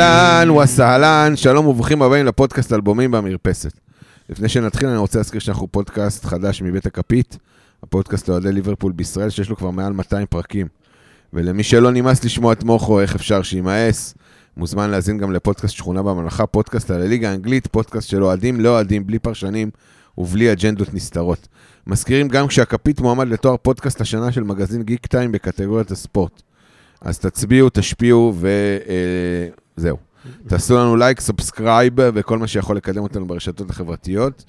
אהלן וסהלן, שלום וברוכים הבאים לפודקאסט אלבומים במרפסת. לפני שנתחיל אני רוצה להזכיר שאנחנו פודקאסט חדש מבית הכפית, הפודקאסט לאוהדי ליברפול בישראל, שיש לו כבר מעל 200 פרקים. ולמי שלא נמאס לשמוע את מוחו, איך אפשר שימאס, מוזמן להאזין גם לפודקאסט שכונה בממלכה, פודקאסט על הליגה האנגלית, פודקאסט של אוהדים, לא אוהדים, בלי פרשנים ובלי אג'נדות נסתרות. מזכירים גם כשהכפית מועמד לתואר פודקאסט השנה של מגזין Geektime בקטגוריית הספורט. אז תצביעו, תשפיעו וזהו. תעשו לנו לייק, subscribe וכל מה שיכול לקדם אותנו ברשתות החברתיות.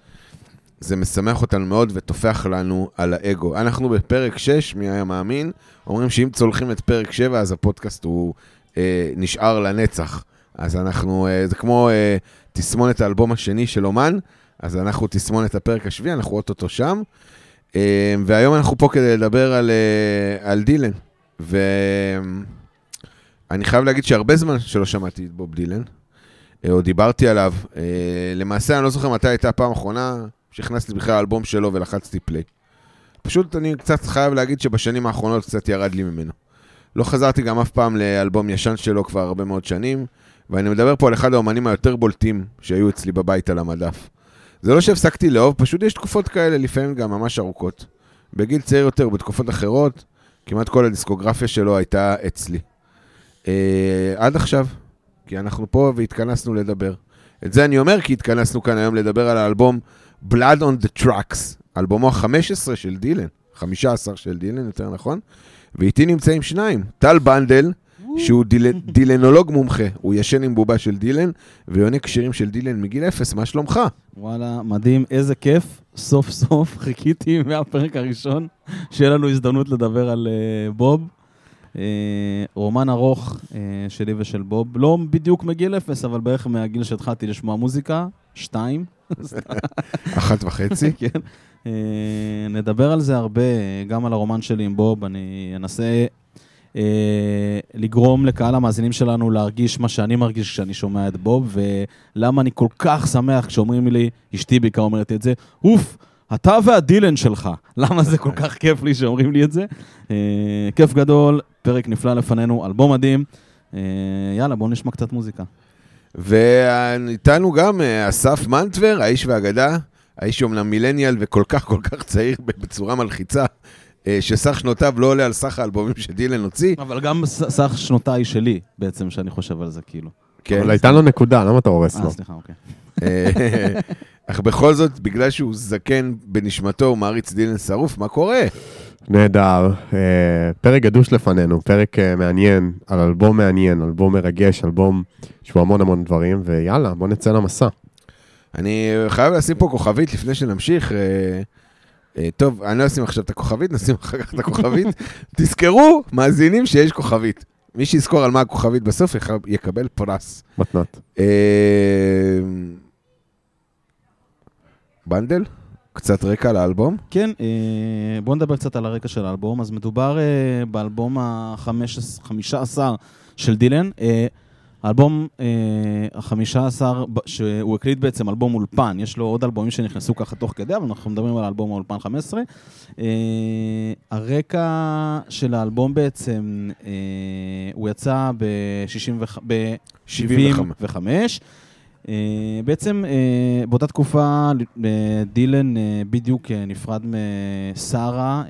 זה משמח אותנו מאוד וטופח לנו על האגו. אנחנו בפרק 6, מי היה מאמין? אומרים שאם צולחים את פרק 7, אז הפודקאסט הוא אה, נשאר לנצח. אז אנחנו, אה, זה כמו אה, תסמונת האלבום השני של אומן, אז אנחנו תסמונת הפרק השביעי, אנחנו אוטוטו שם. אה, והיום אנחנו פה כדי לדבר על, אה, על דילן. ואני חייב להגיד שהרבה זמן שלא שמעתי את בוב דילן, אה, או דיברתי עליו. אה, למעשה, אני לא זוכר מתי הייתה הפעם האחרונה שהכנסתי בכלל אלבום שלו ולחצתי פליי. פשוט אני קצת חייב להגיד שבשנים האחרונות קצת ירד לי ממנו. לא חזרתי גם אף פעם לאלבום ישן שלו כבר הרבה מאוד שנים, ואני מדבר פה על אחד האומנים היותר בולטים שהיו אצלי בבית על המדף. זה לא שהפסקתי לאהוב, פשוט יש תקופות כאלה, לפעמים גם ממש ארוכות. בגיל צעיר יותר, בתקופות אחרות, כמעט כל הדיסקוגרפיה שלו הייתה אצלי. אה, עד עכשיו, כי אנחנו פה והתכנסנו לדבר. את זה אני אומר כי התכנסנו כאן היום לדבר על האלבום Blood on the Tracks, אלבומו ה-15 של דילן, 15 של דילן, יותר נכון, ואיתי נמצאים שניים, טל בנדל, שהוא דיל... דילנולוג מומחה, הוא ישן עם בובה של דילן, ויונק שירים של דילן מגיל אפס, מה שלומך? וואלה, מדהים, איזה כיף. סוף סוף חיכיתי מהפרק הראשון, שיהיה לנו הזדמנות לדבר על uh, בוב. Uh, רומן ארוך uh, שלי ושל בוב, לא בדיוק מגיל אפס, אבל בערך מהגיל שהתחלתי לשמוע מוזיקה, שתיים. אחת וחצי. כן. Uh, נדבר על זה הרבה, גם על הרומן שלי עם בוב, אני אנסה לגרום לקהל המאזינים שלנו להרגיש מה שאני מרגיש כשאני שומע את בוב, ולמה אני כל כך שמח כשאומרים לי, אשתי בעיקר אומרת את זה, אוף, אתה והדילן שלך. למה זה כל כך כיף לי שאומרים לי את זה? כיף גדול, פרק נפלא לפנינו, אלבום מדהים. Uh, יאללה, בואו נשמע קצת מוזיקה. ואיתנו גם אה, אסף מנטבר, האיש והאגדה, האיש אומנם מילניאל וכל כך כל כך צעיר בצורה מלחיצה, אה, שסך שנותיו לא עולה על סך האלבומים שדילן הוציא. אבל גם סך שנותיי שלי, בעצם, שאני חושב על זה, כאילו. כן. אבל הייתה לו נקודה, למה אתה הורס אה, לו? סליחה, אוקיי. אה, אך בכל זאת, בגלל שהוא זקן בנשמתו, הוא מעריץ דילן שרוף, מה קורה? נהדר. אה, פרק גדוש לפנינו, פרק אה, מעניין, על אלבום מעניין, אלבום מרגש, אלבום שהוא המון המון דברים, ויאללה, בוא נצא למסע. אני חייב לשים פה כוכבית לפני שנמשיך. אה, טוב, אני לא אשים עכשיו את הכוכבית, נשים אחר כך את הכוכבית. תזכרו, מאזינים, שיש כוכבית. מי שיזכור על מה הכוכבית בסוף יקבל פרס. מתנת. בנדל? קצת רקע על האלבום? כן, אה, בואו נדבר קצת על הרקע של האלבום. אז מדובר אה, באלבום ה-15 של דילן. אה, האלבום ה-15, שהוא הקליט בעצם אלבום אולפן, יש לו עוד אלבומים שנכנסו ככה תוך כדי, אבל אנחנו מדברים על אלבום האולפן 15. אה, הרקע של האלבום בעצם, הוא יצא ב-75. Uh, בעצם uh, באותה תקופה uh, דילן בדיוק נפרד משרה,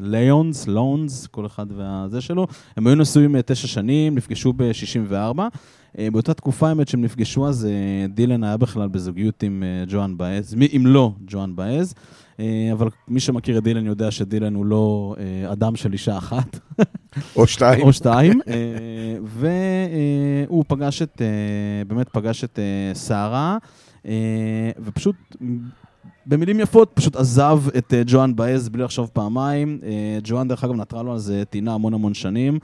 ליונס, לונס, כל אחד והזה שלו. הם היו נשואים תשע שנים, נפגשו ב-64. Uh, באותה תקופה, האמת שהם נפגשו, אז דילן היה בכלל בזוגיות עם ג'ואן באז, מי- אם לא ג'ואן באז. Uh, אבל מי שמכיר את דילן יודע שדילן הוא לא uh, אדם של אישה אחת. או שתיים. או שתיים, אה, והוא פגש את, אה, באמת פגש את אה, אה, ופשוט, במילים יפות, פשוט עזב את אה, ג'ואן באז בלי לחשוב פעמיים. אה, ג'ואן, דרך אגב, נטרה לו על זה טינה המון המון שנים, אה,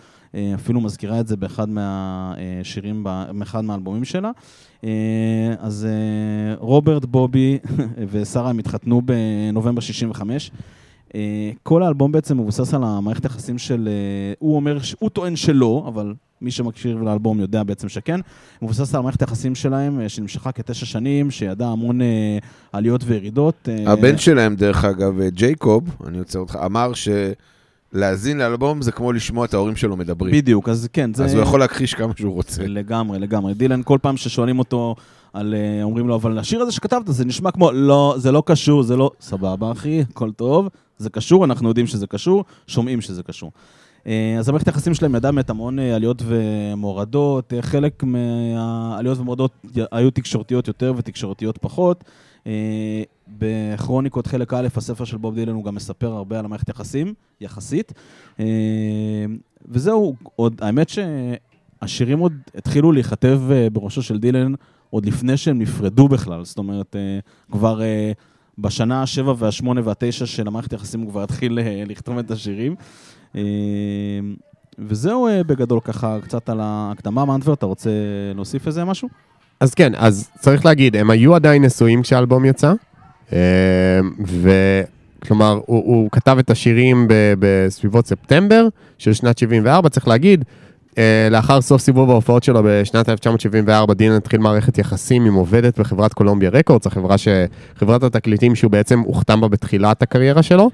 אפילו מזכירה את זה באחד מהשירים, ב- באחד מהאלבומים שלה. אה, אז אה, רוברט, בובי ושרה הם התחתנו בנובמבר 65. אה, כל האלבום בעצם מבוסס על המערכת היחסים של... אה, הוא אומר, הוא טוען שלא, אבל מי שמקשיב לאלבום יודע בעצם שכן. מבוסס על מערכת היחסים שלהם, אה, שנמשכה כתשע שנים, שידעה המון אה, עליות וירידות. אה, הבן שלהם, דרך אגב, ג'ייקוב, אני עוצר אותך, אמר ש... להאזין לאלבום זה כמו לשמוע את ההורים שלו מדברים. בדיוק, אז כן, זה... אז הוא יכול להכחיש כמה שהוא רוצה. לגמרי, לגמרי. דילן, כל פעם ששואלים אותו, על, אה, אומרים לו, אבל השיר הזה שכתבת, זה נשמע כמו, לא, זה לא קשור, זה לא... סבבה, אחי, הכל טוב, זה קשור, אנחנו יודעים שזה קשור, שומעים שזה קשור. אה, אז המערכת היחסים שלהם ידעה באמת המון אה, עליות ומורדות, חלק מהעליות ומורדות היו תקשורתיות יותר ותקשורתיות פחות. בכרוניקות חלק א', הספר של בוב דילן, הוא גם מספר הרבה על המערכת יחסים, יחסית. אה, וזהו, עוד, האמת שהשירים עוד התחילו להיכתב אה, בראשו של דילן עוד לפני שהם נפרדו בכלל. זאת אומרת, אה, כבר בשנה השבע והשמונה והתשע של המערכת יחסים הוא כבר התחיל לכתוב את השירים. וזהו בגדול ככה קצת על ההקדמה. מנטבר, אתה רוצה להוסיף איזה משהו? אז כן, אז צריך להגיד, הם היו עדיין נשואים כשהאלבום יצא, וכלומר, הוא, הוא כתב את השירים ב- בסביבות ספטמבר של שנת 74, צריך להגיד, אה, לאחר סוף סיבוב ההופעות שלו בשנת 1974, דילן התחיל מערכת יחסים עם עובדת בחברת קולומביה רקורדס, החברה ש... חברת התקליטים שהוא בעצם הוחתם בה בתחילת הקריירה שלו,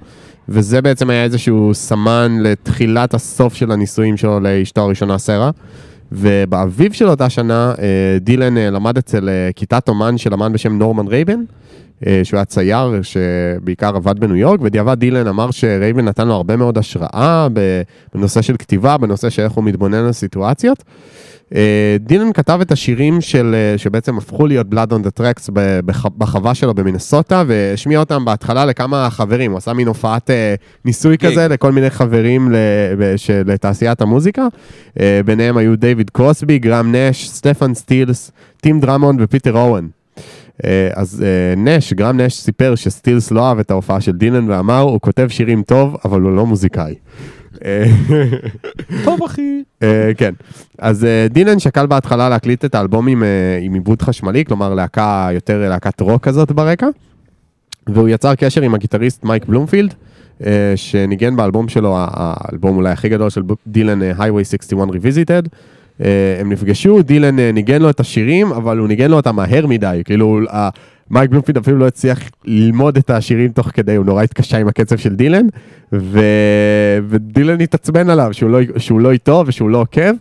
וזה בעצם היה איזשהו סמן לתחילת הסוף של הנישואים שלו לאשתו הראשונה סרה. ובאביב של אותה שנה, אה, דילן אה, למד אצל כיתת אומן של אמן בשם נורמן רייבן, שהוא היה צייר שבעיקר עבד בניו יורק, בדיעבד דילן אמר שרייבן נתן לו הרבה מאוד השראה בנושא של כתיבה, בנושא של איך הוא מתבונן על סיטואציות. אה, דילן כתב את השירים של, אה, שבעצם הפכו להיות Blood on the Tracks בחווה שלו במינסוטה, והשמיע אותם בהתחלה לכמה חברים, הוא עשה מין הופעת אה, ניסוי gig. כזה לכל מיני חברים לתעשיית המוזיקה. אה, ביניהם היו דיוויד קרוסבי, גרם נש, סטפן סטילס, טים דרמונד ופיטר אורן. אה, אז אה, נש, גרם נש סיפר שסטילס לא אהב את ההופעה של דילן ואמר, הוא כותב שירים טוב, אבל הוא לא מוזיקאי. אה, טוב, אחי. כן. אז דילן שקל בהתחלה להקליט את האלבום עם, עם עיבוד חשמלי, כלומר להקה, יותר להקת רוק כזאת ברקע, והוא יצר קשר עם הגיטריסט מייק בלומפילד, שניגן באלבום שלו, האלבום אולי הכי גדול של דילן, Highway 61 Revisited. אה, הם נפגשו, דילן אה, ניגן לו את השירים, אבל הוא ניגן לו אותם מהר מדי, כאילו... מייק בלומפילד אפילו לא הצליח ללמוד את השירים תוך כדי, הוא נורא התקשה עם הקצב של דילן, ו... ודילן התעצבן עליו שהוא לא, שהוא לא איתו ושהוא לא עוקב,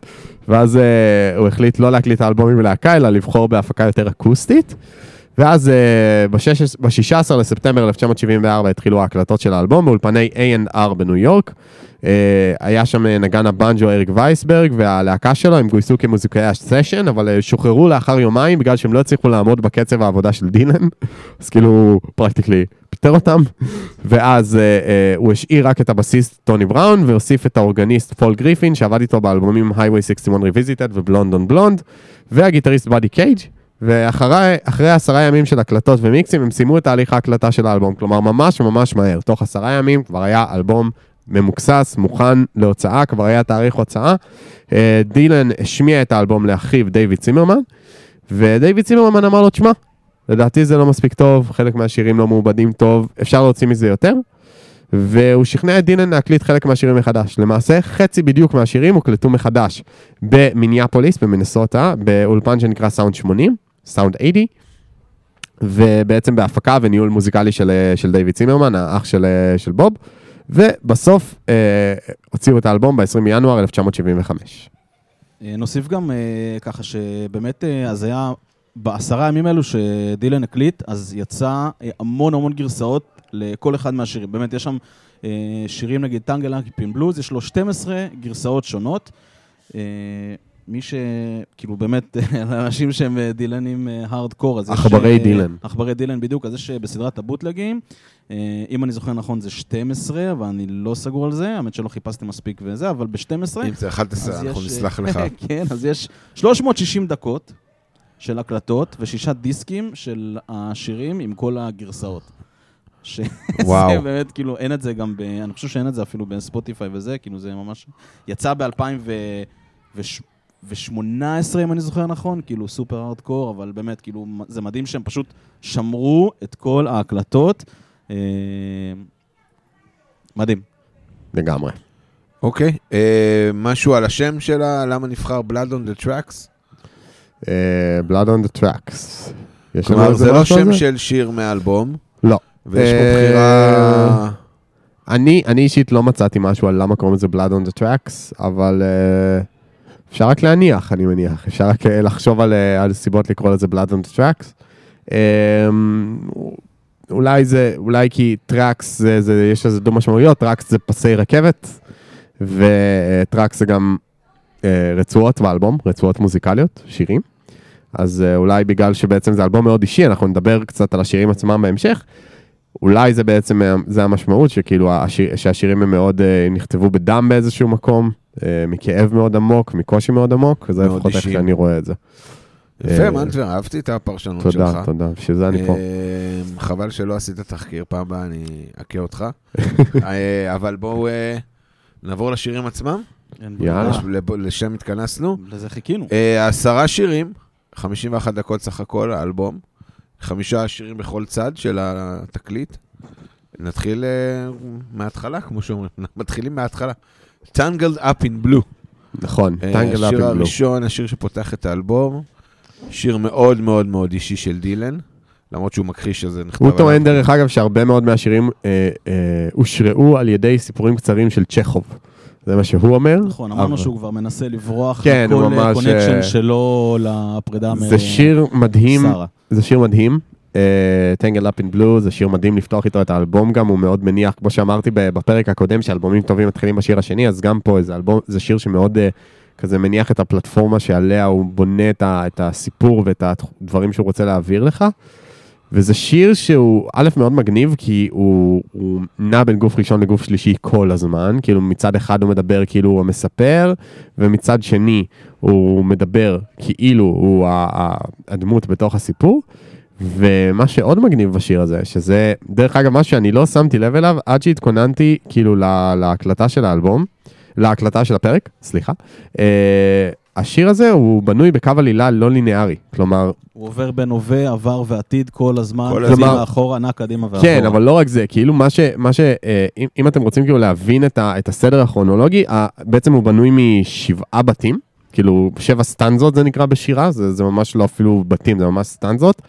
ואז uh, הוא החליט לא להקליט את להקה, אלא לבחור בהפקה יותר אקוסטית. ואז אה, ב-16 לספטמבר 1974 התחילו ההקלטות של האלבום באולפני A&R בניו יורק. אה, היה שם אה, נגן הבנג'ו אריק וייסברג והלהקה שלו, הם גויסו כמוזיקאי הסשן, אבל אה, שוחררו לאחר יומיים בגלל שהם לא הצליחו לעמוד בקצב העבודה של דילן, אז כאילו practically פיטר אותם. ואז הוא השאיר רק את הבסיסט טוני בראון והוסיף את האורגניסט פול גריפין שעבד איתו באלבומים Highway 61 Revisited ו Blonde on Blonde, והגיטריסט באדי קייג'. ואחרי אחרי עשרה ימים של הקלטות ומיקסים, הם סיימו את תהליך ההקלטה של האלבום. כלומר, ממש ממש מהר. תוך עשרה ימים כבר היה אלבום ממוקסס, מוכן להוצאה, כבר היה תאריך הוצאה. אה, דילן השמיע את האלבום לאחיו דיוויד צימרמן, ודייוויד צימרמן אמר לו, תשמע, לדעתי זה לא מספיק טוב, חלק מהשירים לא מעובדים טוב, אפשר להוציא מזה יותר. והוא שכנע את דילן להקליט חלק מהשירים מחדש. למעשה, חצי בדיוק מהשירים הוקלטו מחדש במיניאפוליס, במינסוטה, באולפן שנקרא סאונד 80, סאונד 80, ובעצם בהפקה וניהול מוזיקלי של, של דיוויד צימרמן, האח של, של בוב, ובסוף אה, הוציאו את האלבום ב-20 בינואר 1975. אה, נוסיף גם אה, ככה שבאמת, אה, אז היה בעשרה ימים האלו שדילן הקליט, אז יצא אה, המון המון גרסאות לכל אחד מהשירים. באמת, יש שם אה, שירים, נגיד טנגל אנקיפין בלוז, יש לו 12 גרסאות שונות. אה, מי ש... כאילו באמת, לאנשים שהם אה, דילנים הארדקור, אז יש... עכברי אה, דילן. עכברי דילן, בדיוק, אז יש אה, בסדרת הבוטלגים. אה, אם אני זוכר נכון זה 12, אבל אני לא סגור על זה, האמת שלא חיפשתי מספיק וזה, אבל ב-12... אם זה 11, אז אנחנו יש, נסלח אה, לך. כן, אז יש 360 דקות של הקלטות ושישה דיסקים של השירים עם כל הגרסאות. שזה וואו. באמת, כאילו, אין את זה גם ב... אני חושב שאין את זה אפילו בספוטיפיי וזה, כאילו זה ממש... יצא ב-2018, אם אני זוכר נכון, כאילו סופר הארדקור, אבל באמת, כאילו, זה מדהים שהם פשוט שמרו את כל ההקלטות. אה, מדהים. לגמרי. אוקיי, אה, משהו על השם שלה, למה נבחר Blood on the Tracks? Uh, Blood on the Tracks. כלומר, זה לא שם זה? של שיר מהאלבום, לא. ויש פה אה, בחירה אני, אני אישית לא מצאתי משהו על למה קוראים לזה Blood on the Tracks, אבל אה, אפשר רק להניח, אני מניח. אפשר רק אה, לחשוב על, אה, על סיבות לקרוא לזה Blood on the Tracks. אה, אולי זה, אולי כי tracks, זה, זה, יש לזה דו משמעויות, tracks זה פסי רכבת, ו tracks זה גם אה, רצועות באלבום, רצועות מוזיקליות, שירים. אז אה, אולי בגלל שבעצם זה אלבום מאוד אישי, אנחנו נדבר קצת על השירים עצמם בהמשך. אולי זה בעצם, אה, זה המשמעות, שכאילו השיר, שהשירים הם מאוד, אה, נכתבו בדם באיזשהו מקום, אה, מכאב מאוד עמוק, מקושי מאוד עמוק, זה מאוד לפחות איך. שאני רואה את זה. יפה, אה, מנטבר, אהבתי את הפרשנות שלך. תודה, תודה, בשביל זה אני פה. אה, חבל שלא עשית תחקיר, פעם הבאה אני אכה אותך. אה, אבל בואו נעבור לשירים עצמם, יאללה. לשם התכנסנו. לזה חיכינו. עשרה שירים, 51 דקות סך הכל, האלבום. חמישה שירים בכל צד של התקליט. נתחיל מההתחלה, כמו שאומרים. מתחילים מההתחלה. Tangled Up in Blue. נכון, אה, טנגל השיר אפ בלו. הראשון, השיר שפותח את האלבום. שיר מאוד מאוד מאוד אישי של דילן. למרות שהוא מכחיש שזה נכתב הוא טוען. דרך אגב שהרבה מאוד מהשירים אה, אה, הושראו על ידי סיפורים קצרים של צ'כוב. זה מה שהוא אומר. נכון, אמרנו אבל- שהוא כבר מנסה לברוח כן, ממש, connection אה, שלו לפרידה מ... זה שיר מדהים, שרה. זה שיר מדהים. Tangled Up in Blue זה שיר מדהים לפתוח איתו את האלבום גם, הוא מאוד מניח, כמו שאמרתי בפרק הקודם, שאלבומים טובים מתחילים בשיר השני, אז גם פה זה אלבום, זה שיר שמאוד אה, כזה מניח את הפלטפורמה שעליה הוא בונה את, ה, את הסיפור ואת הדברים שהוא רוצה להעביר לך. וזה שיר שהוא א' מאוד מגניב כי הוא, הוא נע בין גוף ראשון לגוף שלישי כל הזמן, כאילו מצד אחד הוא מדבר כאילו הוא המספר, ומצד שני הוא מדבר כאילו הוא הדמות בתוך הסיפור. ומה שעוד מגניב בשיר הזה, שזה דרך אגב מה שאני לא שמתי לב אליו עד שהתכוננתי כאילו לה, להקלטה של האלבום, להקלטה של הפרק, סליחה. Uh, השיר הזה הוא בנוי בקו עלילה לא ליניארי, כלומר הוא עובר בין הווה, עבר ועתיד כל הזמן, כל קדימה, הזמן. אחורה, נע קדימה ואחורה. כן, אבל לא רק זה, כאילו מה ש... מה ש אה, אם, אם אתם רוצים כאילו להבין את, ה, את הסדר הכרונולוגי, ה, בעצם הוא בנוי משבעה בתים, כאילו שבע סטנזות זה נקרא בשירה, זה, זה ממש לא אפילו בתים, זה ממש סטנזות.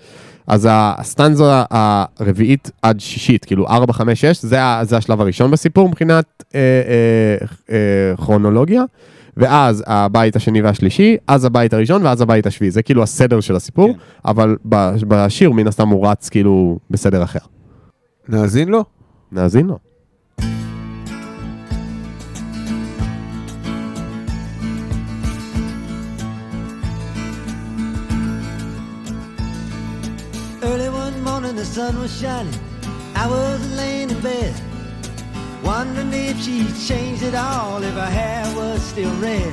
אז הסטנזו הרביעית עד שישית, כאילו 4, 5, 6, זה, זה השלב הראשון בסיפור מבחינת אה, אה, אה, כרונולוגיה. ואז הבית השני והשלישי, אז הבית הראשון ואז הבית השביעי, זה כאילו הסדר של הסיפור, כן. אבל ב- בשיר מן הסתם הוא רץ כאילו בסדר אחר. נאזין לו? נאזין לו. Early one morning, the sun was shining. I was laying in bed, wondering if she'd changed it all, if her hair was still red.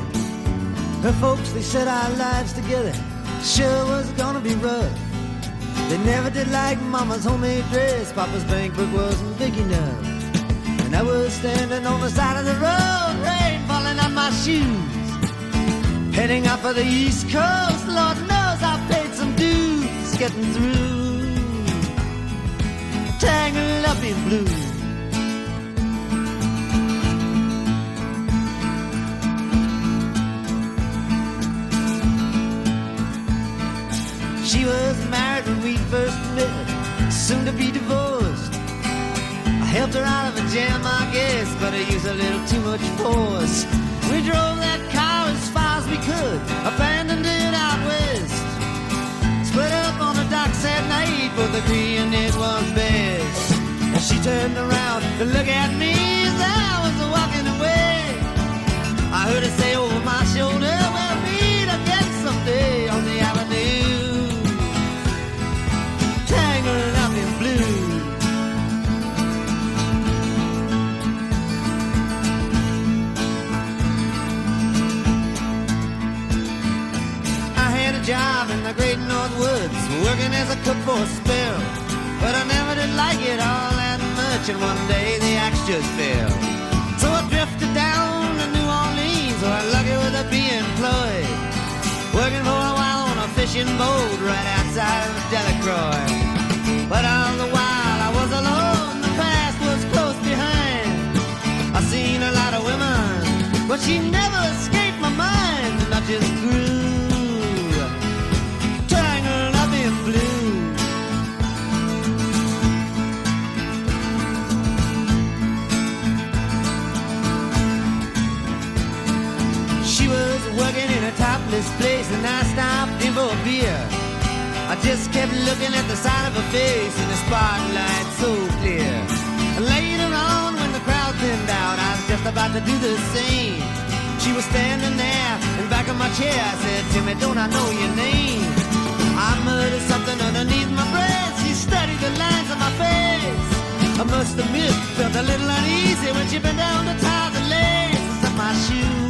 Her folks, they said our lives together sure was gonna be rough. They never did like Mama's homemade dress. Papa's bank book wasn't big enough. And I was standing on the side of the road, rain falling on my shoes. Heading up for the East Coast, Lord knows I paid some dues getting through. Tangled up in blue. She was married when we first met, soon to be divorced. I helped her out of a jam, I guess, but I used a little too much force. We drove that car as far as we could, abandoned it out west. Split up on the docks at night, for both agreeing turned around to look at me as I was walking away. I heard her say over my shoulder, we'll meet again someday on the avenue. Tangled up in blue. I had a job in the great North Woods, working as a cook for a spell. But I never did like it all and one day the axe just fell. So I drifted down to New Orleans, where I'm lucky with a be employed. Working for a while on a fishing boat right outside of Delacroix. But all the while I was alone, the past was close behind. I seen a lot of women, but she never escaped my mind, and I just grew for place and I stopped in for a beer. I just kept looking at the side of her face in the spotlight so clear. Later on, when the crowd thinned out, I was just about to do the same. She was standing there in back of my chair. I said, Timmy, don't I know your name? I muttered something underneath my breath. She studied the lines on my face. I must admit, felt a little uneasy when she bent down to tie the laces of my shoes.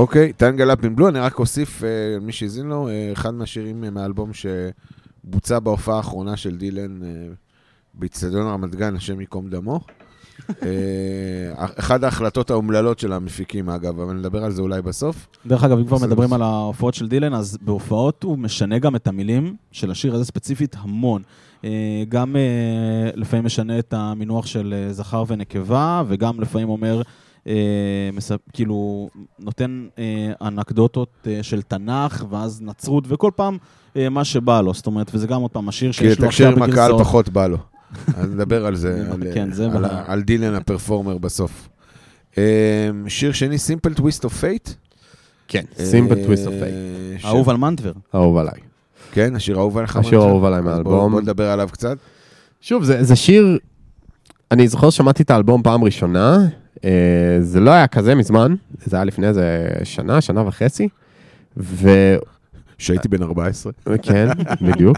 אוקיי, טנגל אפ אין בלו, אני רק אוסיף, אה, מי שהאזין לו, אה, אחד מהשירים אה, מהאלבום שבוצע בהופעה האחרונה של דילן באיצטדיון רמת גן, השם ייקום דמו. אחת ההחלטות האומללות של המפיקים, אגב, אבל נדבר על זה אולי בסוף. דרך אגב, אם כבר. מדברים על ההופעות של דילן, אז בהופעות הוא משנה גם את המילים של השיר הזה ספציפית המון. גם לפעמים משנה את המינוח של זכר ונקבה, וגם לפעמים אומר, אה, מס- כאילו, נותן אה, אנקדוטות אה, של תנ"ך, ואז נצרות, וכל פעם אה, מה שבא לו. זאת אומרת, וזה גם עוד פעם השיר כי שיש לו לתקשר עכשיו עם הקהל בגרסאות. פחות בא לו. אז נדבר על זה, על, כן, זה על, בעיה. על דילן הפרפורמר בסוף. אה, שיר שני, Simple Twist of Fate. כן, Simple Twist of Fate. אהוב על מנטבר. אהוב עליי. כן, השיר האהוב עליך. השיר? האהוב עליי מהאלבום. בוא נדבר עליו קצת. שוב, זה, זה שיר, אני זוכר ששמעתי את האלבום פעם ראשונה, אה, זה לא היה כזה מזמן, זה היה לפני איזה שנה, שנה וחצי, וכן, שהייתי בן 14. בדיוק.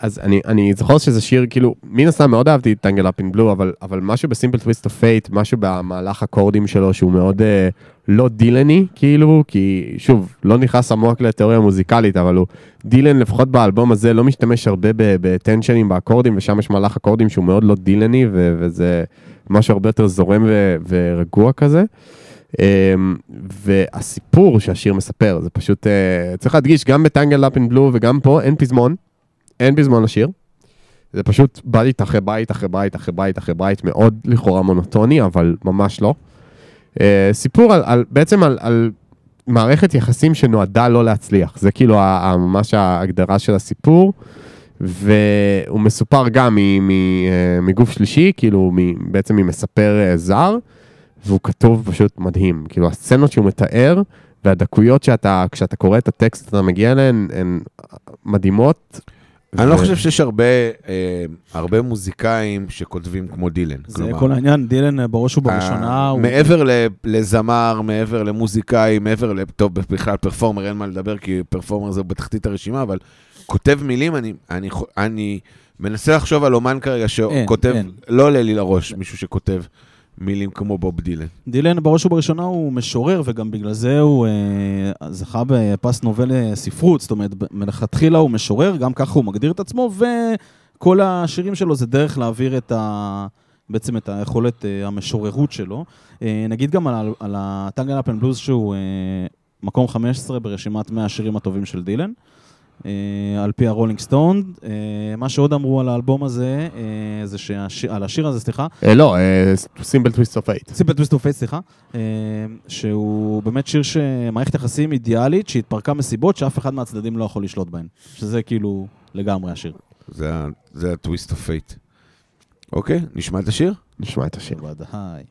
אז אני, אני זוכר שזה שיר, כאילו, מן הסתם מאוד אהבתי את Tangled Up in Blue, אבל, אבל משהו ב Simple Twist of Fate, משהו במהלך אקורדים שלו שהוא מאוד אה, לא דילני, כאילו, כי שוב, לא נכנס עמוק לתיאוריה מוזיקלית, אבל הוא, דילן לפחות באלבום הזה לא משתמש הרבה בטנשנים באקורדים, ושם יש מהלך אקורדים שהוא מאוד לא דילני, ו- וזה משהו הרבה יותר זורם ו- ורגוע כזה. אמ, והסיפור שהשיר מספר, זה פשוט, אה, צריך להדגיש, גם בטנגל אפ אין בלו וגם פה, אין פזמון, אין פזמון לשיר. זה פשוט בית אחרי בית אחרי בית אחרי בית אחרי בית, מאוד לכאורה מונוטוני, אבל ממש לא. אה, סיפור על, על, בעצם על, על מערכת יחסים שנועדה לא להצליח. זה כאילו ה- ה- ממש ההגדרה של הסיפור. והוא מסופר גם מ- מ- אה, מגוף שלישי, כאילו מ- בעצם ממספר אה, זר, והוא כתוב פשוט מדהים. כאילו הסצנות שהוא מתאר והדקויות שאתה, כשאתה קורא את הטקסט אתה מגיע אליהן, הן מדהימות. אני לא חושב שיש הרבה, אה, הרבה מוזיקאים שכותבים כמו דילן. זה כל העניין, דילן אה, בראש ובראשונה. מעבר לזמר, מעבר למוזיקאי, מעבר ל... טוב, בכלל פרפורמר, אין מה לדבר, כי פרפורמר זה בתחתית הרשימה, אבל כותב מילים, אני, מנסה לחשוב על אומן כרגע שכותב. לא עולה לי לראש מישהו שכותב מילים כמו בוב דילן. דילן בראש ובראשונה הוא משורר, וגם בגלל זה הוא אה, זכה בפס נובל ספרות, זאת אומרת, מלכתחילה הוא משורר, גם ככה הוא מגדיר את עצמו, וכל השירים שלו זה דרך להעביר את ה... בעצם את היכולת אה, המשוררות שלו. אה, נגיד גם על, על ה Tangled Up Blues שהוא אה, מקום 15 ברשימת 100 השירים הטובים של דילן. אה, על פי הרולינג סטון. אה, מה שעוד אמרו על האלבום הזה, אה, זה שהשיר, על השיר הזה, סליחה, אה, לא, Simple Twist of Fate. Simple Twist of Fate, סליחה, אה, שהוא באמת שיר שמערכת יחסים אידיאלית שהתפרקה מסיבות שאף אחד מהצדדים לא יכול לשלוט בהן. שזה כאילו לגמרי השיר. זה, ה Twist of Fate. אוקיי, נשמע את השיר? נשמע את השיר. ודאי.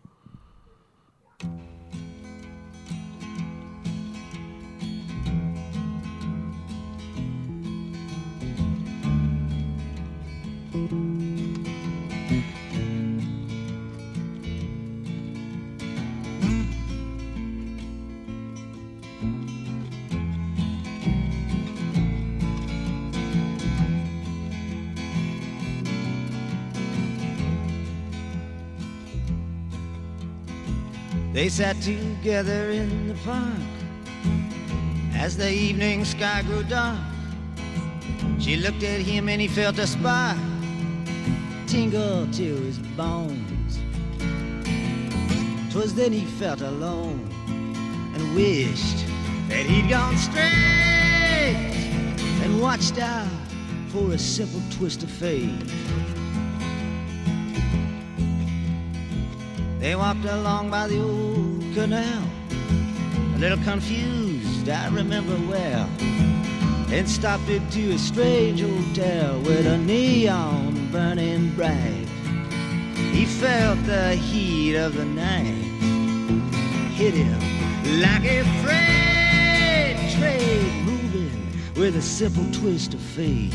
They sat together in the park as the evening sky grew dark. She looked at him and he felt a spark tingle to his bones. 'Twas then he felt alone and wished that he'd gone straight and watched out for a simple twist of fate. They walked along by the old canal, a little confused, I remember well, and stopped into a strange hotel with a neon burning bright. He felt the heat of the night hit him like a freight train moving with a simple twist of fate.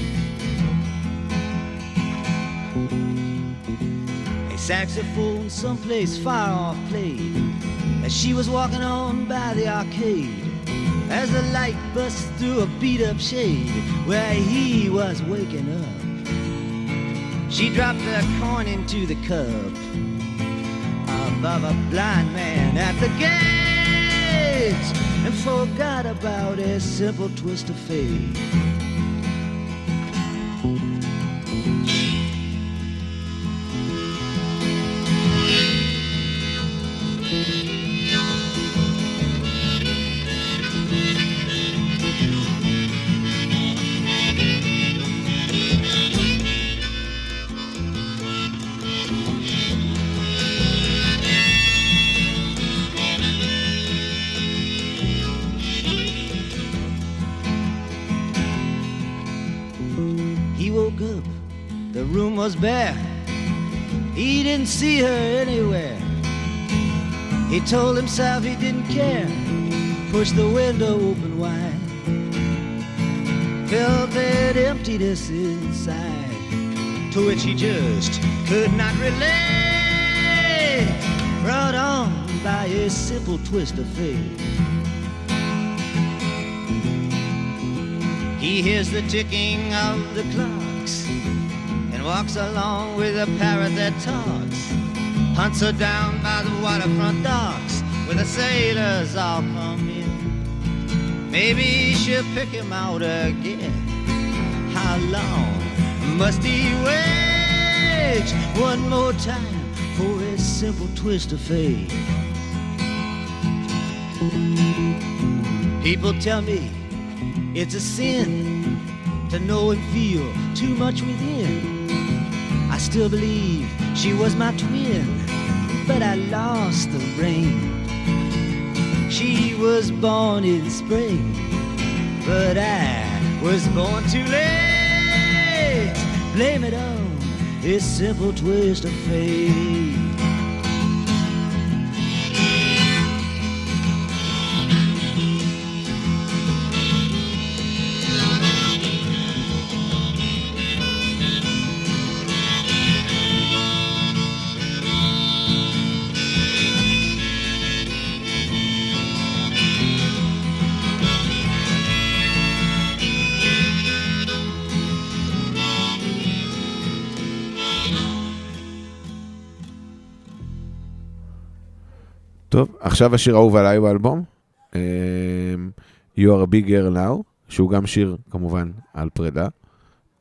Saxophone someplace far off played as she was walking on by the arcade. As the light bust through a beat up shade where he was waking up, she dropped a coin into the cup above a blind man at the gates and forgot about a simple twist of fate. Bare. He didn't see her anywhere. He told himself he didn't care. Pushed the window open wide. Felt that emptiness inside, to which he just could not relate. Brought on by a simple twist of fate. He hears the ticking of the clocks walks along with a parrot that talks. Hunts her down by the waterfront docks where the sailors all come in. Maybe she'll pick him out again. How long must he wait one more time for a simple twist of fate? People tell me it's a sin to know and feel too much within. I still believe she was my twin, but I lost the ring. She was born in spring, but I was born too late. Blame it on this simple twist of fate. עכשיו השיר האהוב עליי באלבום, אה, You are a big girl now, שהוא גם שיר, כמובן, על פרידה.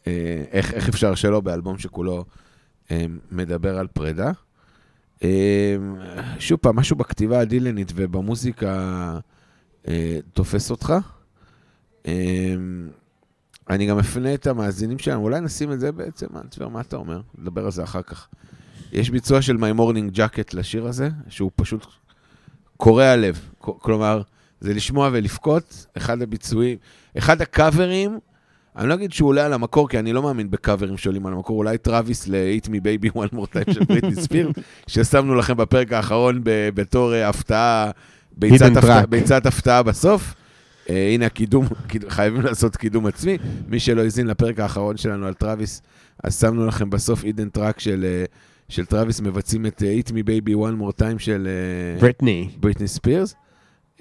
אה, איך, איך אפשר שלא באלבום שכולו אה, מדבר על פרידה? שוב פעם, משהו בכתיבה הדילנית ובמוזיקה תופס אותך. אני גם אפנה את המאזינים שלנו, אולי נשים את זה בעצם, אנטבר, מה אתה אומר? נדבר על זה אחר כך. יש ביצוע של My Morning Jacket לשיר הזה, שהוא פשוט קורע לב. כלומר, זה לשמוע ולבכות, אחד הביצועים, אחד הקאברים, אני לא אגיד שהוא עולה על המקור, כי אני לא מאמין בקאברים שעולים על המקור, אולי טראביס ל-Hit Me Baby One More Time של בריטני ספירס, ששמנו לכם בפרק האחרון בתור אה, הפתעה, ביצת, track. ביצת הפתעה בסוף. אה, הנה הקידום, קיד- חייבים לעשות קידום עצמי. מי שלא האזין לפרק האחרון שלנו על טראביס, אז שמנו לכם בסוף hidden track של, אה, של טראביס, מבצעים את אה, Hit Me Baby One More Time של אה, בריטני. בריטני ספירס,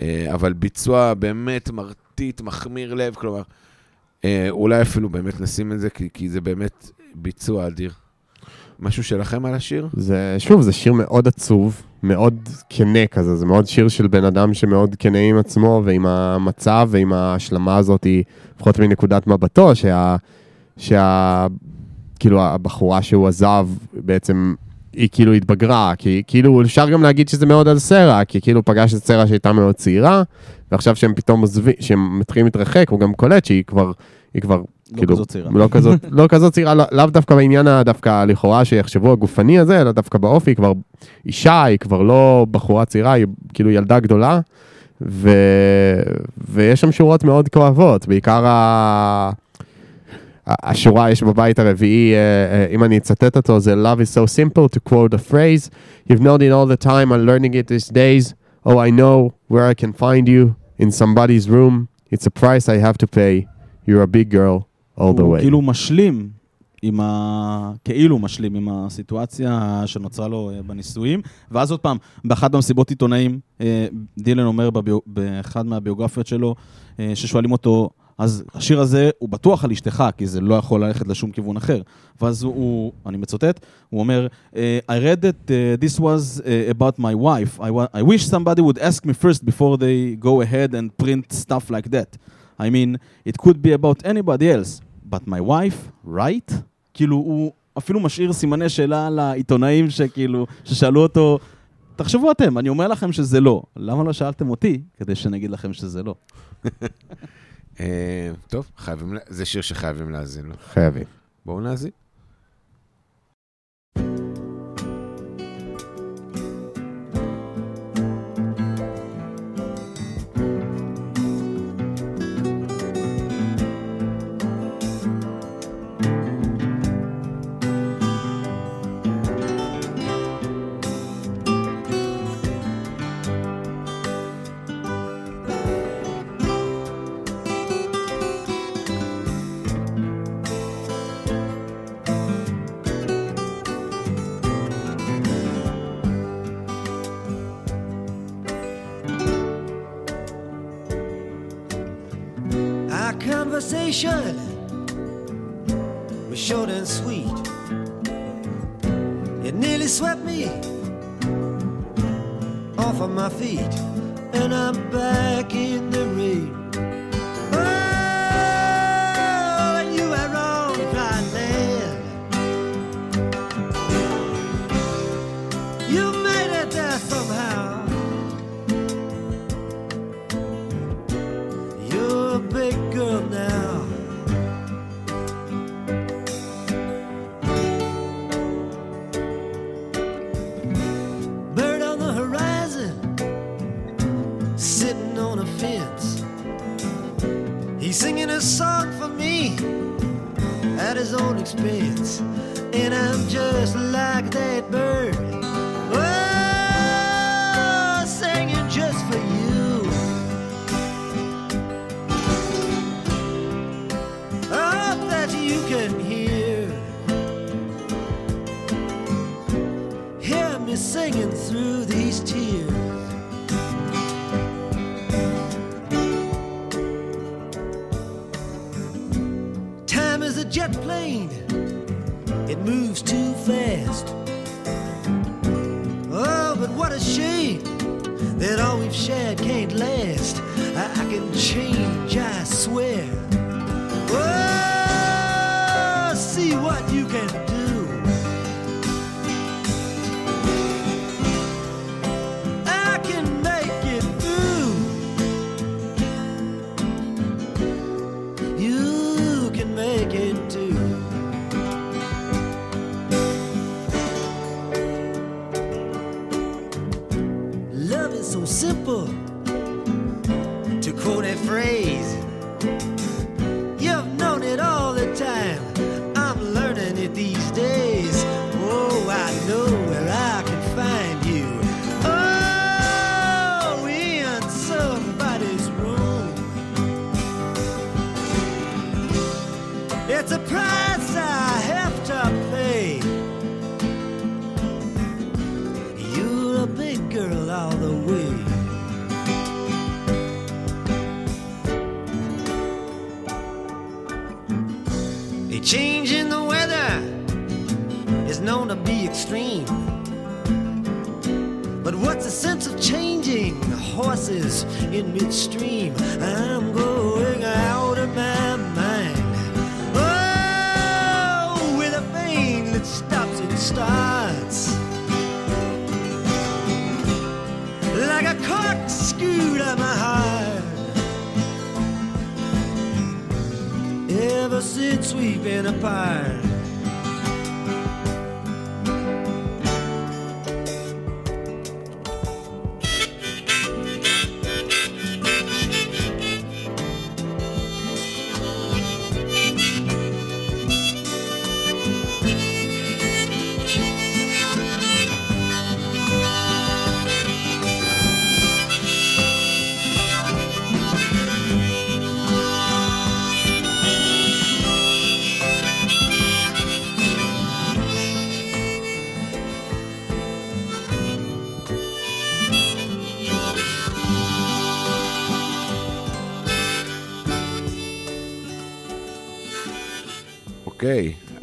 אה, אבל ביצוע באמת מרטיט, מכמיר לב, כלומר, אה, אולי אפילו באמת נשים את זה, כי, כי זה באמת ביצוע אדיר. משהו שלכם על השיר? זה, שוב, זה שיר מאוד עצוב, מאוד כנה כזה, זה מאוד שיר של בן אדם שמאוד כנה עם עצמו ועם המצב ועם ההשלמה הזאת, לפחות מנקודת מבטו, שה... שה... כאילו הבחורה שהוא עזב בעצם היא כאילו התבגרה, כי כאילו אפשר גם להגיד שזה מאוד על סרה, כי כאילו פגש את סרה שהייתה מאוד צעירה, ועכשיו שהם פתאום עוזבים, שהם מתחילים להתרחק, הוא גם קולט שהיא כבר, היא כבר, לא כאילו, כזאת צעירה. לא כזאת, לא כזאת צעירה, לא- לאו דווקא בעניין הדווקא לכאורה שיחשבו הגופני הזה, אלא דווקא באופי, היא כבר אישה, היא כבר לא בחורה צעירה, היא כאילו ילדה גדולה, ו... ויש שם שורות מאוד כואבות, בעיקר ה... השורה יש בבית הרביעי, אה, אה, אם אני אצטט אותו, זה Love is so simple to quote a phrase, You've known it all the time, I'm learning it these days, Oh, I know where I can find you, in somebody's room, it's a price I have to pay, you're a big girl all the הוא way. כאילו משלים עם ה... כאילו משלים עם הסיטואציה שנוצרה לו אה, בנישואים. ואז עוד פעם, באחת המסיבות עיתונאים, דילן אומר בביו... באחד מהביוגרפיות שלו, ששואלים אותו, אז השיר הזה הוא בטוח על אשתך, כי זה לא יכול ללכת לשום כיוון אחר. ואז הוא, אני מצטט, הוא אומר, I read that uh, this was uh, about my wife. I, wa- I wish somebody would ask me first before they go ahead and print stuff like that. I mean, it could be about anybody else, but my wife, right? כאילו, הוא אפילו משאיר סימני שאלה לעיתונאים שכאילו, ששאלו אותו, תחשבו אתם, אני אומר לכם שזה לא. למה לא שאלתם אותי? כדי שאני אגיד לכם שזה לא. אה, טוב, חייבים, זה שיר שחייבים להאזין לו. חייבים. בואו נאזין. Sure.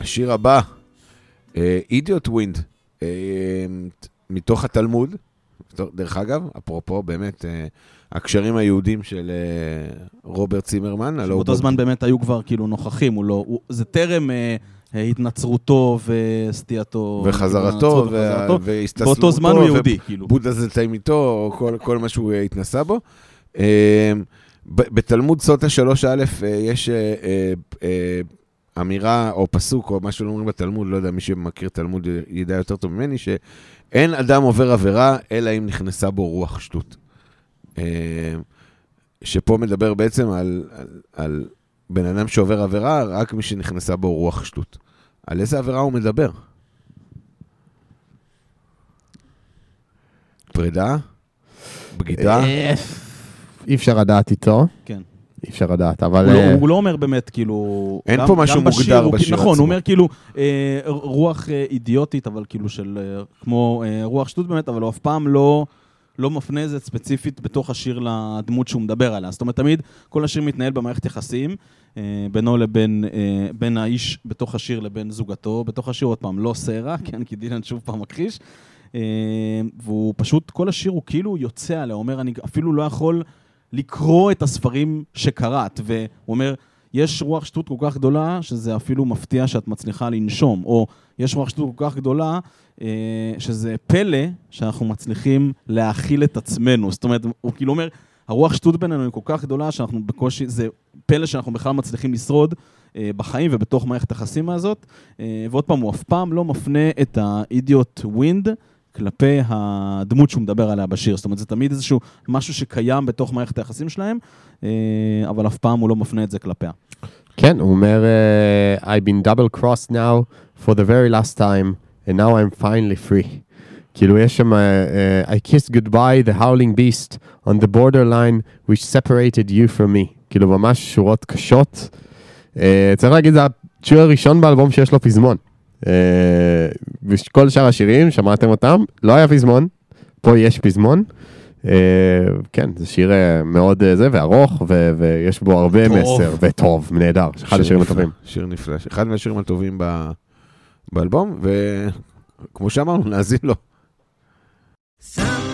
השיר הבא, אידיוט ווינד, מתוך התלמוד. דרך אגב, אפרופו, באמת, אה, הקשרים היהודים של אה, רוברט צימרמן. באותו זמן באמת היו כבר כאילו נוכחים, הוא לא... הוא- זה טרם אה, אה, התנצרותו וסטייתו. וחזרתו, וחזרתו. והסתסרותו, באותו זמן הוא יהודי, כאילו. בודה זה תימיתו, או כל, כל מה שהוא אה, התנסה בו. אה, בתלמוד סוטה 3א אה, יש אה, אה, אה, אמירה או פסוק או מה שלא אומרים בתלמוד, לא יודע, מי שמכיר תלמוד ידע יותר טוב ממני, שאין אדם עובר עבירה אלא אם נכנסה בו רוח שטות. אה, שפה מדבר בעצם על, על, על בן אדם שעובר עבירה, רק מי שנכנסה בו רוח שטות. על איזה עבירה הוא מדבר? פרידה? בגידה? אה, אי אפשר לדעת איתו, כן. אי אפשר לדעת, אבל... הוא לא- אה, הוא לא אומר באמת, כאילו... אין גם- פה משהו מוגדר הוא- בשיר נכון, עצמו. הוא אומר כאילו אה, רוח אה, אידיוטית, אבל כאילו של... אה, כמו אה, רוח שטות באמת, אבל הוא אף פעם לא... לא מפנה את זה ספציפית בתוך השיר לדמות שהוא מדבר עליה. זאת אומרת, תמיד כל השיר מתנהל במערכת יחסים אה, בינו לבין, אה, בין האיש בתוך השיר לבין זוגתו. בתוך השיר, עוד פעם, לא סרע, כן, כי דילן שוב פעם מכחיש. אה, והוא פשוט, כל השיר הוא כאילו יוצא עליה, אומר, אני אפילו לא יכול לקרוא את הספרים שקראת. והוא אומר, יש רוח שטות כל כך גדולה, שזה אפילו מפתיע שאת מצליחה לנשום. או יש רוח שטות כל כך גדולה, אה, שזה פלא שאנחנו מצליחים להאכיל את עצמנו. זאת אומרת, הוא כאילו אומר, הרוח שטות בינינו היא כל כך גדולה, שאנחנו בקושי, זה פלא שאנחנו בכלל מצליחים לשרוד אה, בחיים ובתוך מערכת היחסים הזאת. אה, ועוד פעם, הוא אף פעם לא מפנה את האידיוט ווינד כלפי הדמות שהוא מדבר עליה בשיר. זאת אומרת, זה תמיד איזשהו משהו שקיים בתוך מערכת היחסים שלהם, אה, אבל אף פעם הוא לא מפנה את זה כלפיה. כן, הוא אומר, אה, I've been double crossed now for the very last time, and now I'm finally free. כאילו יש שם, אה, I kissed goodbye the howling beast on the borderline which separated you from me. כאילו ממש שורות קשות. צריך להגיד, זה השיר הראשון באלבום שיש לו פזמון. אה, כל שאר השירים, שמעתם אותם, לא היה פזמון, פה יש פזמון. אה, כן, זה שיר אה, מאוד זה, וארוך, ויש בו הרבה מסר, וטוב, נהדר, אחד השירים הטובים. שיר נפלא, אחד מהשירים הטובים באלבום, וכמו שאמרנו, נאזין לו. Some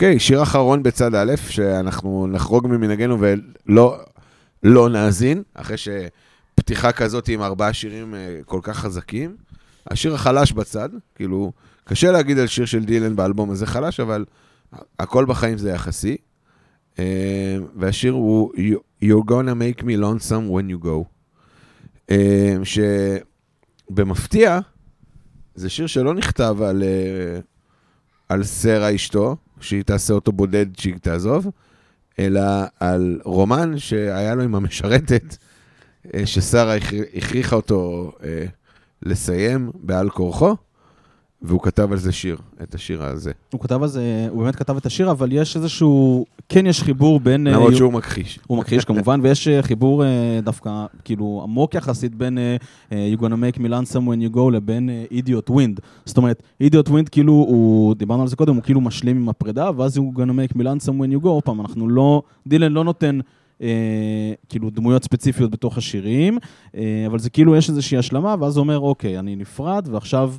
אוקיי, שיר אחרון בצד א', שאנחנו נחרוג ממנהגנו ולא לא נאזין, אחרי שפתיחה כזאת עם ארבעה שירים אה, כל כך חזקים. השיר החלש בצד, כאילו, קשה להגיד על שיר של דילן באלבום הזה חלש, אבל הכל בחיים זה יחסי. אה, והשיר הוא You- You're gonna make me lonesome when you go. אה, שבמפתיע, זה שיר שלא נכתב על, על סרה אשתו, שהיא תעשה אותו בודד שהיא תעזוב, אלא על רומן שהיה לו עם המשרתת, אה, ששרה הכ- הכריחה אותו אה, לסיים בעל כורחו, והוא כתב על זה שיר, את השיר הזה. הוא כתב על זה, הוא באמת כתב את השיר, אבל יש איזשהו, כן יש חיבור בין... אה, למרות שהוא מכחיש. הוא מכחיש כמובן, ויש אה, חיבור אה, דווקא, כאילו, עמוק יחסית בין You gonna make me lonesome when you go לבין Idiot Wind. זאת אומרת, Idiot Wind כאילו, הוא, דיברנו על זה קודם, הוא כאילו משלים עם הפרידה, ואז You gonna make me lonesome when you go, עוד פעם, אנחנו לא, דילן לא נותן... אה, כאילו דמויות ספציפיות בתוך השירים, אה, אבל זה כאילו יש איזושהי השלמה, ואז הוא אומר, אוקיי, אני נפרד, ועכשיו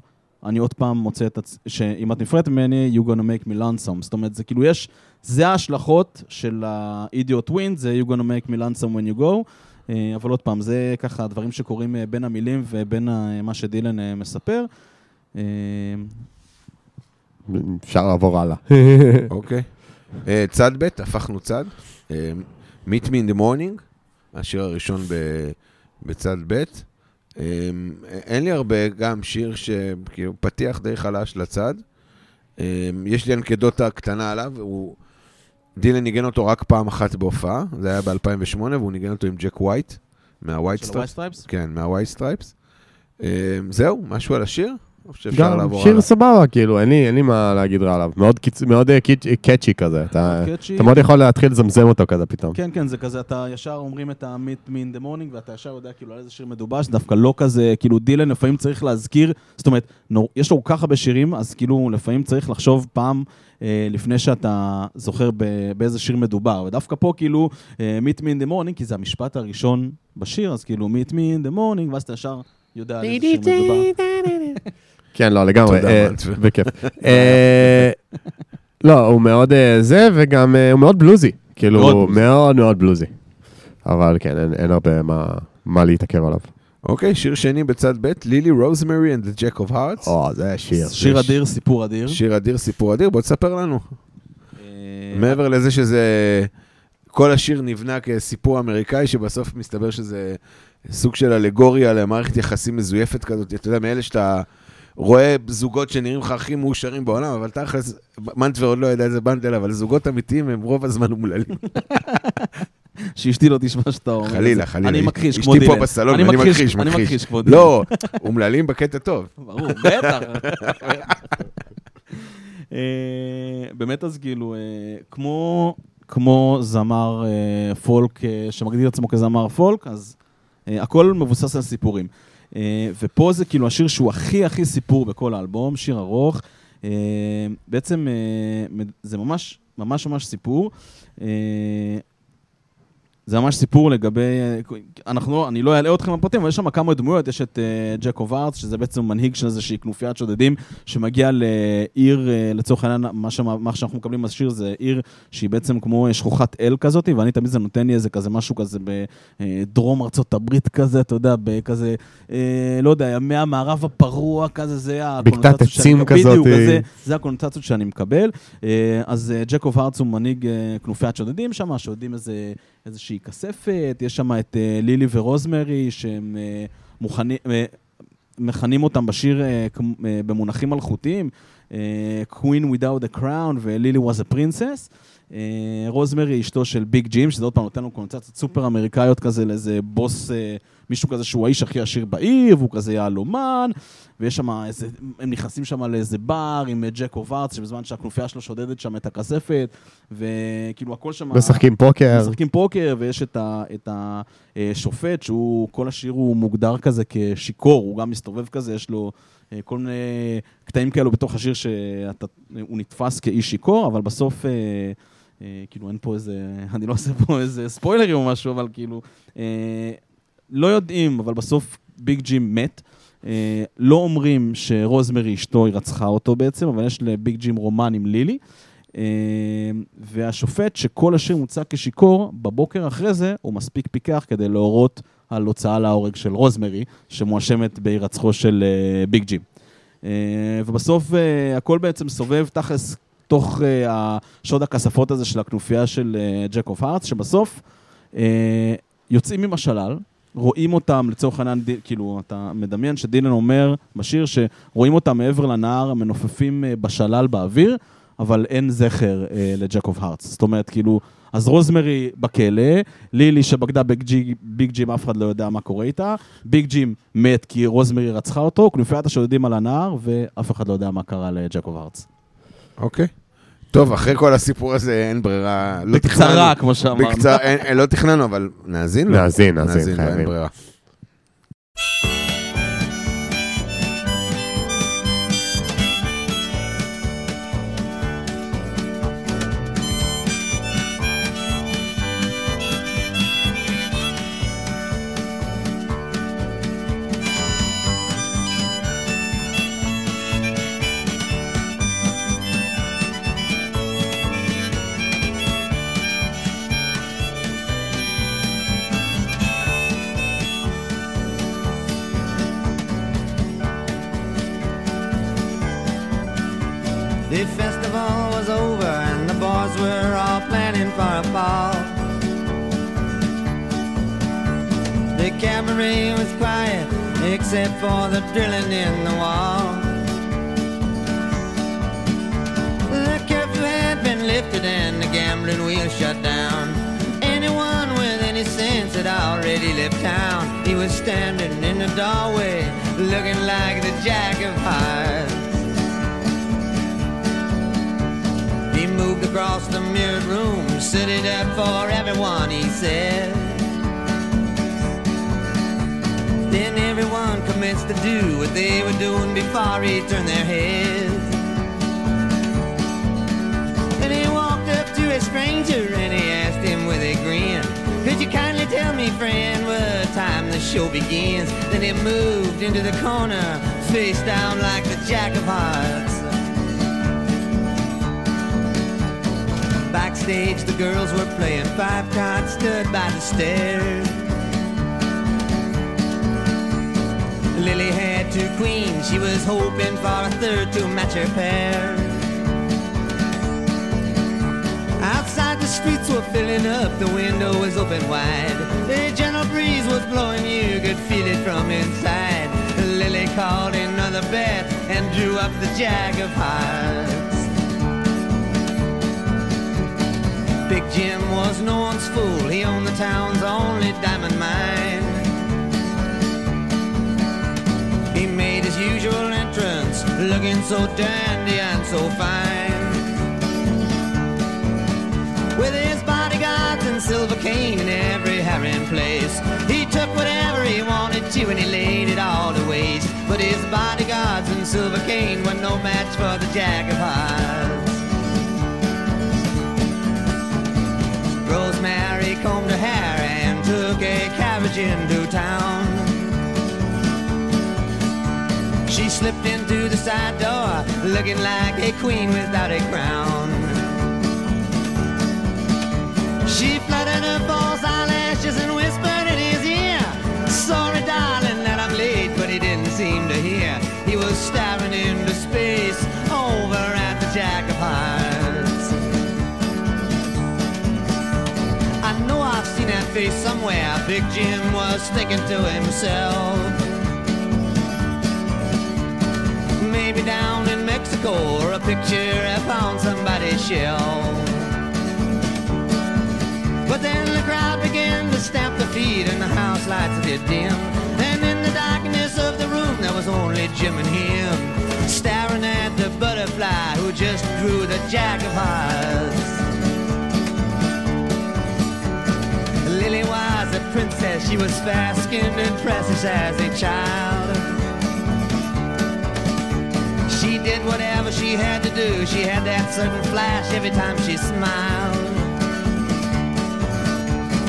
אני עוד פעם מוצא את עצמי, שאם את נפרדת ממני, you gonna make me lonesome. זאת אומרת, זה כאילו יש, זה ההשלכות של ה-idiot win, זה you gonna make me lonesome when you go. אה, אבל עוד פעם, זה ככה דברים שקורים אה, בין המילים ובין ה- מה שדילן אה, מספר. אה, אפשר לעבור הלאה. אוקיי. אה, צד ב', הפכנו צד. אה, Meet me in the morning, השיר הראשון ב- בצד ב'. אה, אין לי הרבה, גם שיר שכאילו פתיח די חלש לצד. אה, יש לי אנקדוטה קטנה עליו, הוא... דילן ניגן אותו רק פעם אחת בהופעה, זה היה ב-2008, והוא ניגן אותו עם ג'ק ווייט, מהווייט סטרייפס. כן, מהווייט סטרייפס. אה, זהו, משהו על השיר? או שאפשר גם לעבור שיר הלאה? סבבה, כאילו, אין לי אין לי מה להגיד רע עליו. מאוד אה, catchy כזה. אתה מאוד יכול להתחיל לזמזם אותו כזה פתאום. כן, כן, זה כזה, אתה ישר אומרים את ה-meet me in the morning, ואתה ישר יודע כאילו על איזה שיר מדובר, שדווקא לא כזה, כאילו דילן לפעמים צריך להזכיר, זאת אומרת, נור, יש לו כל כך הרבה שירים, אז כאילו לפעמים צריך לחשוב פעם אה, לפני שאתה זוכר ב- באיזה שיר מדובר. ודווקא פה כאילו, אה, meet me in the morning, כי זה המשפט הראשון בשיר, אז כאילו meet me in the morning, ואז אתה ישר יודע על איזה שיר מדובר. כן, לא, לגמרי. תודה, אה. בכיף. אה, לא, הוא מאוד אה, זה, וגם הוא מאוד בלוזי. כאילו, מאוד הוא. מאוד מאוד בלוזי. אבל כן, אין- הרבה מה- מה להתעכב עליו. אוקיי, שיר שני בצד ב', לילי רוזמרי and the Jack of Hearts. או, זה שיר. שיר אדיר, סיפור אדיר. שיר אדיר, סיפור אדיר, בוא תספר לנו. מעבר לזה שזה... כל השיר נבנה כסיפור אמריקאי, שבסוף מסתבר שזה סוג של אלגוריה למערכת יחסים מזויפת כזאת. אתה יודע, מאלה שאתה רואה זוגות שנראים לך הכי מאושרים בעולם, אבל תכלס, מנטבר עוד לא יודע איזה בנדל, אבל זוגות אמיתיים הם רוב הזמן אומללים. שאשתי לא תשמע שאתה אומר. חלילה, חלילה. אני מכחיש, אשתי כמו פה דילן. בסלון, אני מכחיש, אני מכחיש. לא, אומללים בקטע טוב. ברור, בטח. אה, באמת אז כאילו, אה, כמו, כמו זמר אה, פולק שמגדיר עצמו כזמר פולק, אז הכל מבוסס על סיפורים. אה, ופה זה כאילו השיר שהוא הכי הכי סיפור בכל האלבום, שיר ארוך. אה, בעצם אה, זה ממש ממש ממש סיפור. אה, זה ממש סיפור לגבי, אה, אנחנו אני לא אעלה אתכם בפרטים, אבל יש שם כמה דמויות, יש את uh, ג'קוב ארץ, שזה בעצם מנהיג של איזושהי כנופיית שודדים, שמגיע לעיר, uh, לצורך העניין, מה, שמה, מה שאנחנו מקבלים בשיר זה עיר שהיא בעצם כמו אה, שלוחת אל כזאת, ואני תמיד זה נותן לי איזה כזה משהו כזה בדרום ארצות הברית כזה, אתה יודע, בכזה, אה, לא יודע, ימי המערב הפרוע כזה, זה הקונוטציות שאני מקבל. בדיוק, אה. זה, הקונוטציות שאני מקבל. אה, אז אה, ג'קוב הארץ הוא מנהיג אה, כנופיית שודדים שם, שודדים איזה, איזושהי כספת, יש שם את אה, לילי ורוזמרי, שהם אה, מוכנים, אה, מכנים אותם בשיר במונחים מלכותיים, Queen without a crown ולילי was a princess. אה, רוזמרי אשתו של ביג ג'ים, שזה עוד פעם נותן לו קונצציות סופר אמריקאיות כזה לאיזה בוס, אה, מישהו כזה שהוא האיש הכי עשיר בעיר, והוא כזה יהלומן, ויש שם איזה, הם נכנסים שם לאיזה בר עם אה, ג'קוב ארץ, שבזמן שהכנופיה שלו שודדת שם את הכספת, וכאילו הכל שם... משחקים פוקר. משחקים פוקר, ויש את, ה, את השופט, שהוא, כל השיר הוא מוגדר כזה כשיכור, הוא גם מסתובב כזה, יש לו אה, כל מיני קטעים כאלו בתוך השיר שהוא נתפס כאיש שיכור, אבל בסוף, אה, אה, כאילו אין פה איזה, אני לא עושה פה איזה ספוילרים או משהו, אבל כאילו, אה, לא יודעים, אבל בסוף ביג ג'ים מת. אה, לא אומרים שרוזמרי אשתו היא רצחה אותו בעצם, אבל יש לביג ג'ים רומן עם לילי. אה, והשופט, שכל השיר מוצג כשיכור, בבוקר אחרי זה הוא מספיק פיקח כדי להורות על הוצאה להורג של רוזמרי, שמואשמת בהירצחו של אה, ביג ג'ים. אה, ובסוף אה, הכל בעצם סובב תכלס תוך אה, השוד הכספות הזה של הכנופיה של Jack of Hearts, שבסוף אה, יוצאים עם השלל, רואים אותם, לצורך העניין, די- כאילו, אתה מדמיין שדילן אומר בשיר שרואים אותם מעבר לנהר, מנופפים אה, בשלל באוויר, אבל אין זכר אה, ל Jack of Hearts. זאת אומרת, כאילו, אז רוזמרי בכלא, לילי שבגדה ביג ג'י- ביג ג'ים, אף אחד לא יודע מה קורה איתה, ביג ג'ים מת כי רוזמרי רצחה אותו, כנופיית השודדים על הנהר, ואף אחד לא יודע מה קרה ל Jack of Hearts. אוקיי. טוב, אחרי כל הסיפור הזה אין ברירה. לא בקצרה, תכננו- כמו שאמרנו. בקצרה, אין- אין- לא תכננו, אבל נאזין לו. נאזין, נאזין, נאזין לו, אין חייבים. Except for the drilling in the wall. The curfew had been lifted and the gambling wheel shut down. Anyone with any sense had already left town. He was standing in the doorway looking like the jack of hearts. He moved across the mirrored room, set it up for everyone, he said. Then everyone commenced to do what they were doing before he turned their heads. And he walked up to a stranger and he asked him with a grin, Could you kindly tell me, friend, what time the show begins? Then he moved into the corner, face down like the jack of hearts. Backstage, the girls were playing five cards, stood by the stairs. Lily had two queens, she was hoping for a third to match her pair. Outside, the streets were filling up, the window was open wide. The gentle breeze was blowing, you could feel it from inside. Lily called another bet and drew up the jack of hearts. Big Jim was no one's fool. He owned the town's only diamond mine. Usual entrance, looking so dandy and so fine. With his bodyguards and silver cane in every herring place, he took whatever he wanted to and he laid it all to waste. But his bodyguards and silver cane were no match for the Jack of Hearts. Rosemary combed her hair and took a carriage into town. Slipped into the side door, looking like a queen without a crown. She fluttered her false eyelashes and whispered in his ear, Sorry, darling, that I'm late, but he didn't seem to hear. He was staring into space over at the Jack of Hearts. I know I've seen that face somewhere. Big Jim was thinking to himself. Maybe down in Mexico or a picture upon somebody's shelf. But then the crowd began to stamp their feet and the house lights did dim. And in the darkness of the room there was only Jim and him. Staring at the butterfly who just drew the jack of hearts. Lily was a princess, she was fair-skinned and precious as a child. Did whatever she had to do, she had that sudden flash every time she smiled.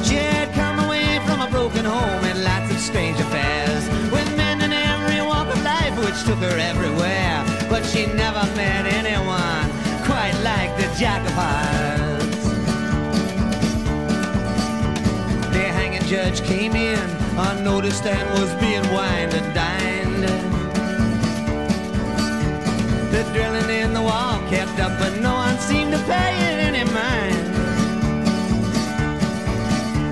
She had come away from a broken home and lots of strange affairs with men in every walk of life which took her everywhere. But she never met anyone quite like the Jack of Hearts. The hanging judge came in unnoticed and was being wined and dined. Drilling in the wall kept up, but no one seemed to pay it any mind.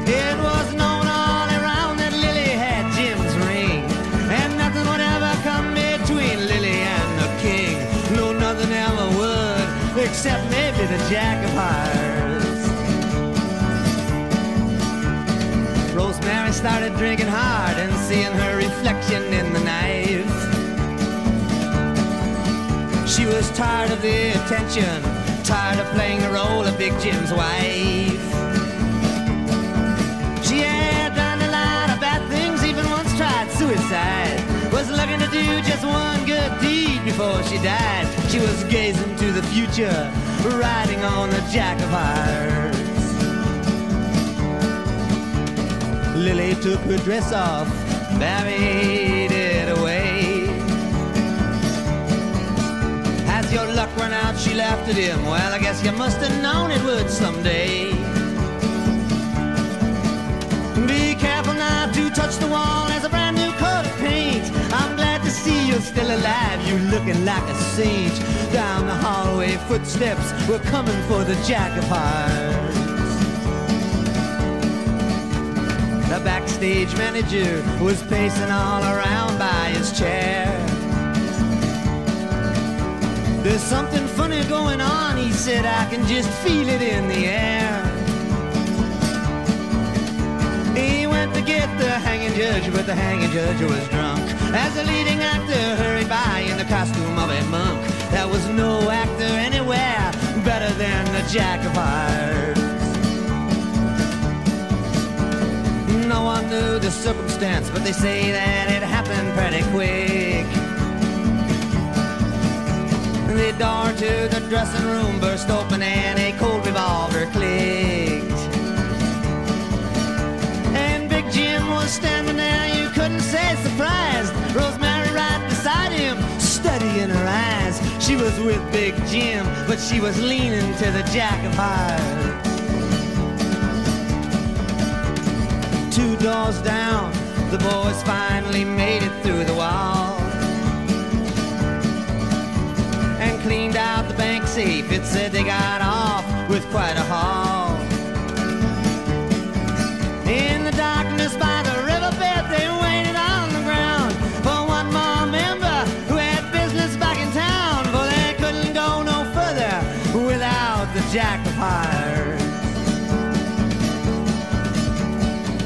It was known all around that Lily had Jim's ring, and nothing would ever come between Lily and the king. No, nothing ever would, except maybe the Jack of Hearts. Rosemary started drinking hard and seeing her reflection in the knife. She was tired of the attention, tired of playing the role of Big Jim's wife. She had done a lot of bad things, even once tried suicide. Was looking to do just one good deed before she died. She was gazing to the future, riding on the Jack of Hearts. Lily took her dress off, buried it away. Your luck run out? She laughed at him. Well, I guess you must have known it would someday. Be careful not to touch the wall as a brand new coat of paint. I'm glad to see you're still alive. You looking like a saint. Down the hallway, footsteps were coming for the Jack of Hearts. The backstage manager was pacing all around by his chair. There's something funny going on, he said. I can just feel it in the air. He went to get the hanging judge, but the hanging judge was drunk. As the leading actor hurried by in the costume of a monk, there was no actor anywhere better than the Jack of Hearts. No one knew the circumstance, but they say that it happened pretty quick. The door to the dressing room burst open and a cold revolver clicked. And Big Jim was standing there, you couldn't say surprised. Rosemary right beside him, studying her eyes. She was with Big Jim, but she was leaning to the Jack of Hearts. Two doors down, the boys finally made it through the wall. safe. It said they got off with quite a haul. In the darkness by the riverbed, they waited on the ground for one more member who had business back in town. For they couldn't go no further without the jack of hearts.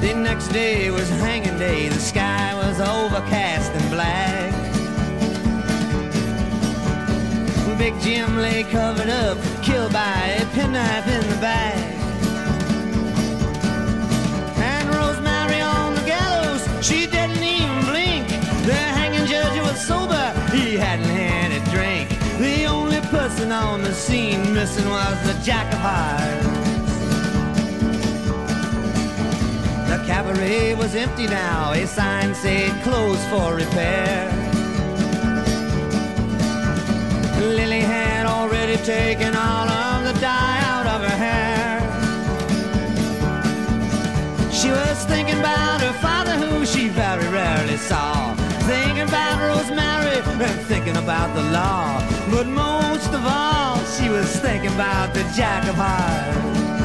The next day was hanging day. The sky was overcast Big Jim lay covered up, killed by a penknife in the back. And Rosemary on the gallows, she didn't even blink. The hanging judge was sober, he hadn't had a drink. The only person on the scene missing was the Jack of Hearts. The cabaret was empty now, a sign said closed for repair. Lily had already taken all of the dye out of her hair. She was thinking about her father, who she very rarely saw. Thinking about Rosemary and thinking about the law. But most of all, she was thinking about the Jack of Hearts.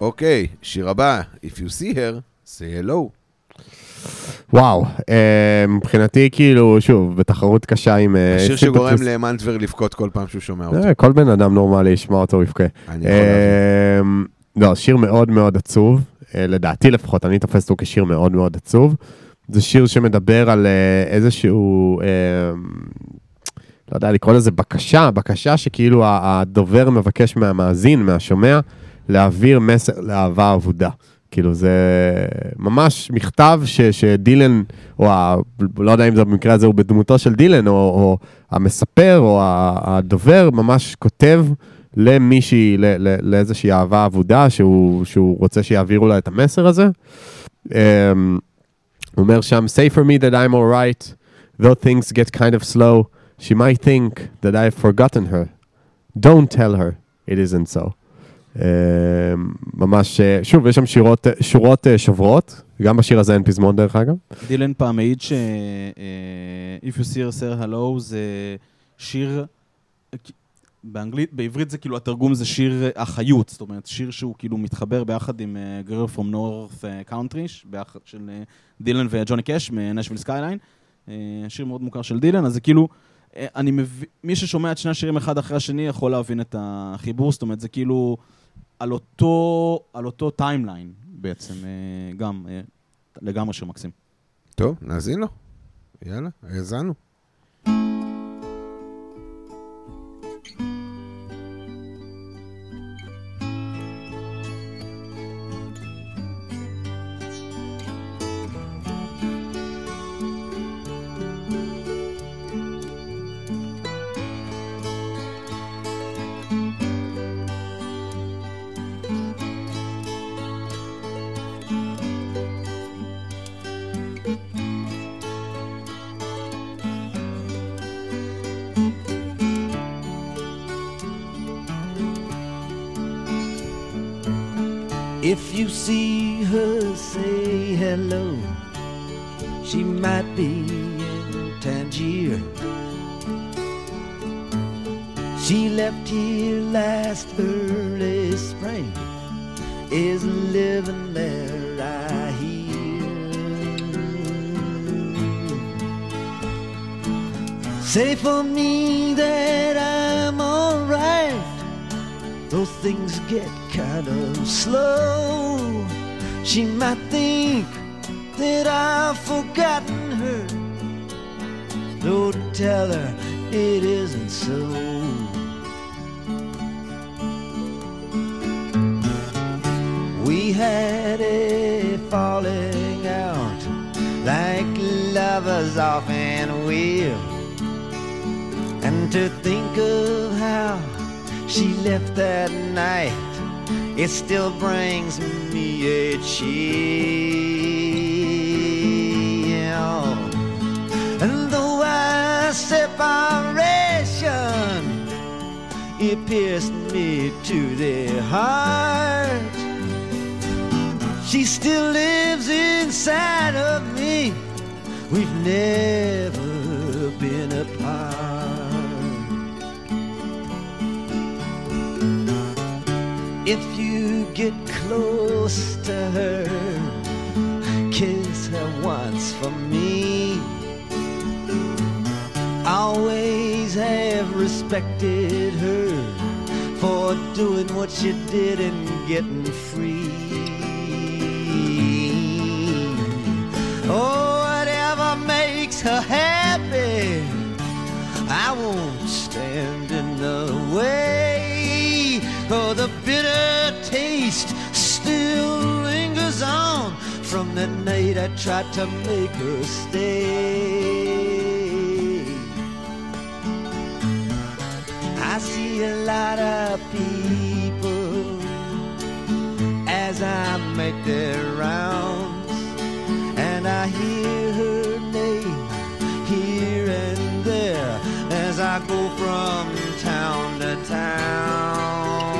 אוקיי, שיר הבא, If you see her, say hello. וואו, אה, מבחינתי כאילו, שוב, בתחרות קשה עם... אה, השיר שגורם למנטבר לבכות כל פעם שהוא שומע אותו. אה, כל בן אדם נורמלי ישמע אותו יבכה. אני יכול להבין. לא, שיר מאוד מאוד עצוב, לדעתי לפחות, אני תופס אותו כשיר מאוד מאוד עצוב. זה שיר שמדבר על איזשהו, אה, לא יודע לקרוא לזה בקשה, בקשה שכאילו הדובר מבקש מהמאזין, מהשומע, להעביר מסר לאהבה אבודה. כאילו זה ממש מכתב ש, שדילן, או ה, לא יודע אם זה במקרה הזה הוא בדמותו של דילן, או, או המספר, או הדובר, ממש כותב למישהי, ל, ל, לאיזושהי אהבה אבודה, שהוא, שהוא רוצה שיעבירו לה את המסר הזה. Um, הוא אומר שם, say for me that I'm alright, though things get kind of slow, she might think that I've forgotten her. Don't tell her it isn't so. Uh, ממש, אה, שוב, יש שם שירות, אה, שורות אה, שוברות, גם בשיר הזה אין פזמון דרך אגב. דילן פעם העיד ש... אה, If you see her say hello זה שיר... באנגלית, בעברית זה כאילו, התרגום זה שיר אה, אחיות, זאת אומרת, שיר שהוא כאילו מתחבר ביחד עם אה, Girl from North אה, Country, ביחד של אה, דילן וג'וני קאש מ Nashville Skyline. אה, שיר מאוד מוכר של דילן, אז זה כאילו, אה, אני מבין, מי ששומע את שני השירים אחד אחרי השני יכול להבין את החיבור, זאת אומרת, זה כאילו על אותו, על אותו timeline בעצם, אה, גם, אה, לגמרי שיר מקסים. טוב, נאזין לו. יאללה, האזנו. If you see her, say hello. She might be in Tangier. She left here last early spring. Is living there, I hear. Say for me that alright. Though things get kind of slow, she might think that I've forgotten her. Don't tell her it isn't so. We had a falling out like lovers often will. And to think of how she left that night, it still brings me a chill. And though our separation it pierced me to the heart. She still lives inside of me. We've never been apart. If you get close to her, kiss her once for me. Always have respected her for doing what she did and getting free. Oh, whatever makes her happy, I won't stand in the way. Oh, the bitter taste still lingers on from the night I tried to make her stay. I see a lot of people as I make their rounds, and I hear her name here and there as I go from town to town.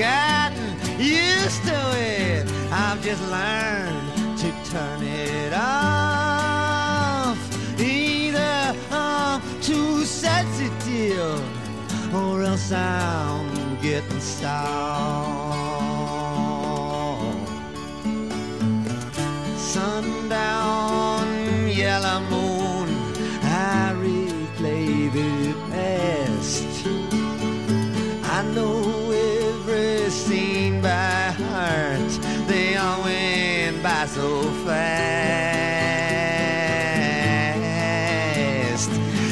Gotten used to it, I've just learned to turn it off. Either I'm too sensitive or else I'm getting stalled. Sundown, yellow moon, so fast.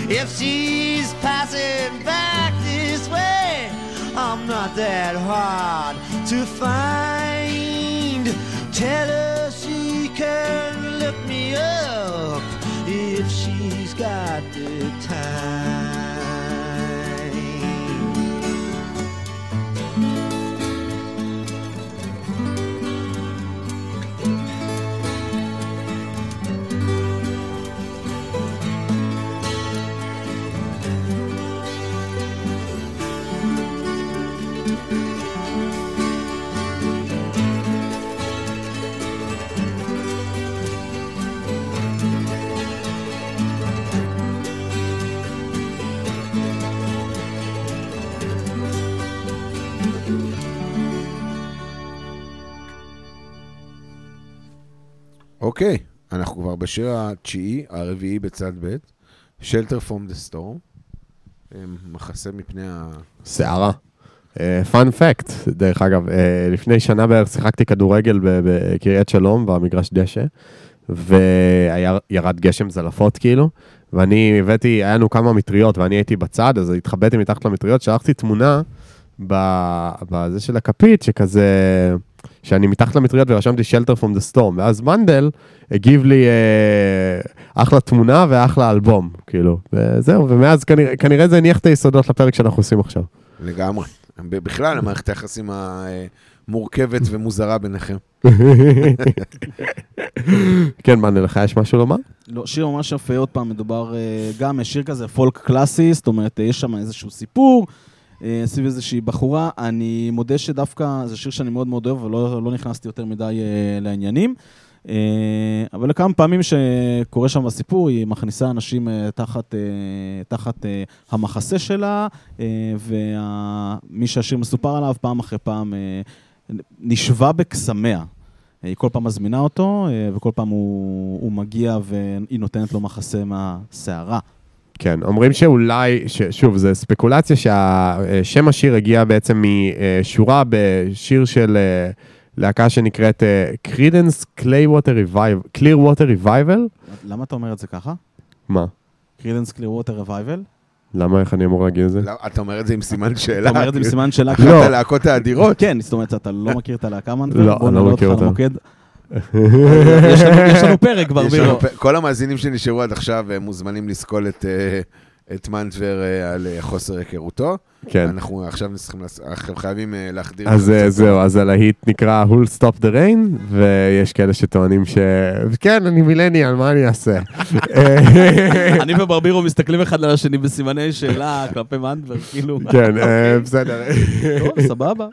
If she's passing back this way, I'm not that hard to find. Tell her אוקיי, אנחנו כבר בשיר התשיעי, הרביעי בצד ב', Shelter from the Storm. אה, מחסה מפני ה... שערה. פאנ פקט, דרך אגב, אה, לפני שנה בערך שיחקתי כדורגל בקריית שלום, במגרש דשא, וירד גשם זלעפות כאילו, ואני הבאתי, היה לנו כמה מטריות, ואני הייתי בצד, אז התחבאתי מתחת למטריות, שלחתי תמונה בזה של הכפית, שכזה, שאני מתחת למטריות ורשמתי Shelter from the Storm, ואז מנדל הגיב לי אה, אחלה תמונה ואחלה אלבום, כאילו, וזהו, ומאז כנראה, כנראה זה הניח את היסודות לפרק שאנחנו עושים עכשיו. לגמרי. בכלל, המערכת היחסים המורכבת ומוזרה ביניכם. כן, מנדל, לך יש משהו לומר? לא, שיר ממש יפה, עוד פעם, מדובר אה, גם שיר כזה פולק קלאסי, זאת אומרת, אה, יש שם איזשהו סיפור אה, סביב איזושהי בחורה. אני מודה שדווקא זה שיר שאני מאוד מאוד אוהב, ולא לא נכנסתי יותר מדי אה, לעניינים. אה, אבל לכמה פעמים שקורה שם הסיפור, היא מכניסה אנשים אה, תחת, אה, תחת אה, המחסה שלה, אה, ומי שהשיר מסופר עליו פעם אחרי פעם אה, נשבה בקסמיה. היא כל פעם מזמינה אותו, אה, וכל פעם הוא, הוא מגיע והיא נותנת לו מחסה מהסערה. כן, אומרים שאולי, ש, שוב, זו ספקולציה שהשם השיר הגיע בעצם משורה בשיר של אה, להקה שנקראת קרידנס קליר ווטר ריבייבל. למה אתה אומר את זה ככה? מה? קרידנס קליר ווטר רווייבל? למה, איך אני אמור להגיד את זה? לא, אתה אומר את זה עם סימן שאלה. אתה אומר את זה בסימן שאלה? אחת לא. הלהקות האדירות. כן, זאת אומרת, אתה לא מכיר את הלהקה מנדבר? לא, אני לא נעלה מכיר אותך אותה. יש לנו- יש לנו פרק כבר, יש לנו בירו. פ- כל המאזינים שנשארו עד עכשיו אה, מוזמנים לסקול את, אה, את מנטבר אה, על אה, חוסר היכרותו. כן. אנחנו עכשיו צריכים, אנחנו חייבים אה, להחדיר... אז אה. זהו, אז הלהיט נקרא Who'll Stop the Rain, ויש כאלה שטוענים ש... כן, אני מילניאל, מה אני אעשה? אה, אני וברבירו מסתכלים אחד על השני בסימני שאלה כלפי מנדבר, כאילו... כן, אה, בסדר. טוב, סבבה.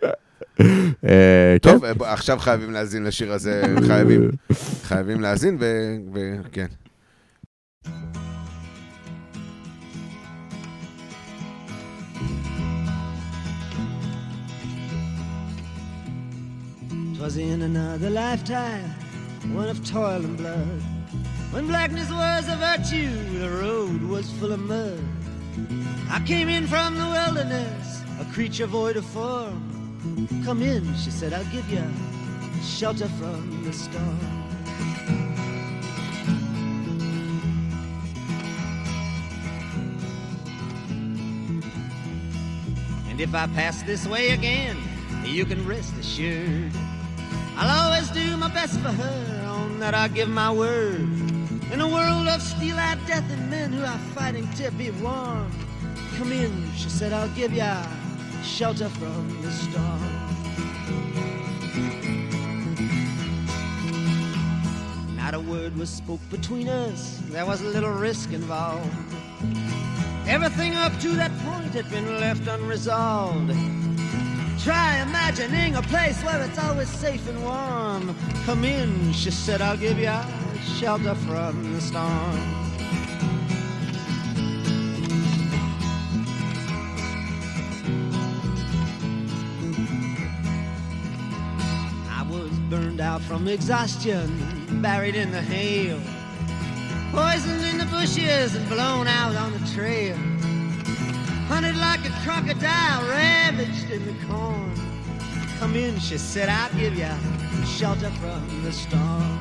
אה, כן. טוב, אה, עכשיו חייבים להאזין לשיר הזה, חייבים. חייבים להאזין, וכן. Twas in another lifetime, one of toil and blood. When blackness was a virtue, the road was full of mud. I came in from the wilderness, a creature void of form. Come in, she said, I'll give you shelter from the storm. And if I pass this way again, you can rest assured. I'll always do my best for her, on that I give my word. In a world of steel-eyed death and men who are fighting to be warm. Come in, she said, I'll give ya shelter from the storm. Not a word was spoke between us, there was a little risk involved. Everything up to that point had been left unresolved. Try imagining a place where it's always safe and warm. Come in, she said, I'll give you shelter from the storm. Out from exhaustion, buried in the hail, poisoned in the bushes and blown out on the trail. Hunted like a crocodile, ravaged in the corn. Come in, she said, I'll give you shelter from the storm.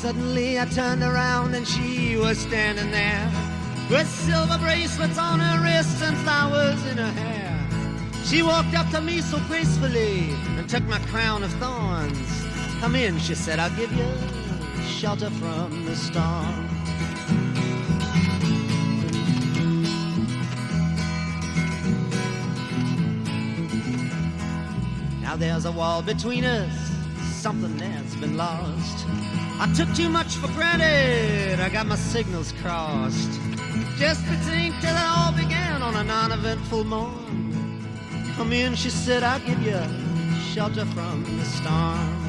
Suddenly I turned around and she was standing there with silver bracelets on her wrists and flowers in her hair. She walked up to me so gracefully and took my crown of thorns. Come in, she said, I'll give you shelter from the storm. Now there's a wall between us, something that's been lost. I took too much for granted, I got my signals crossed. Just think till it all began on a non-eventful morn. Come in, she said, I'll give you shelter from the storm.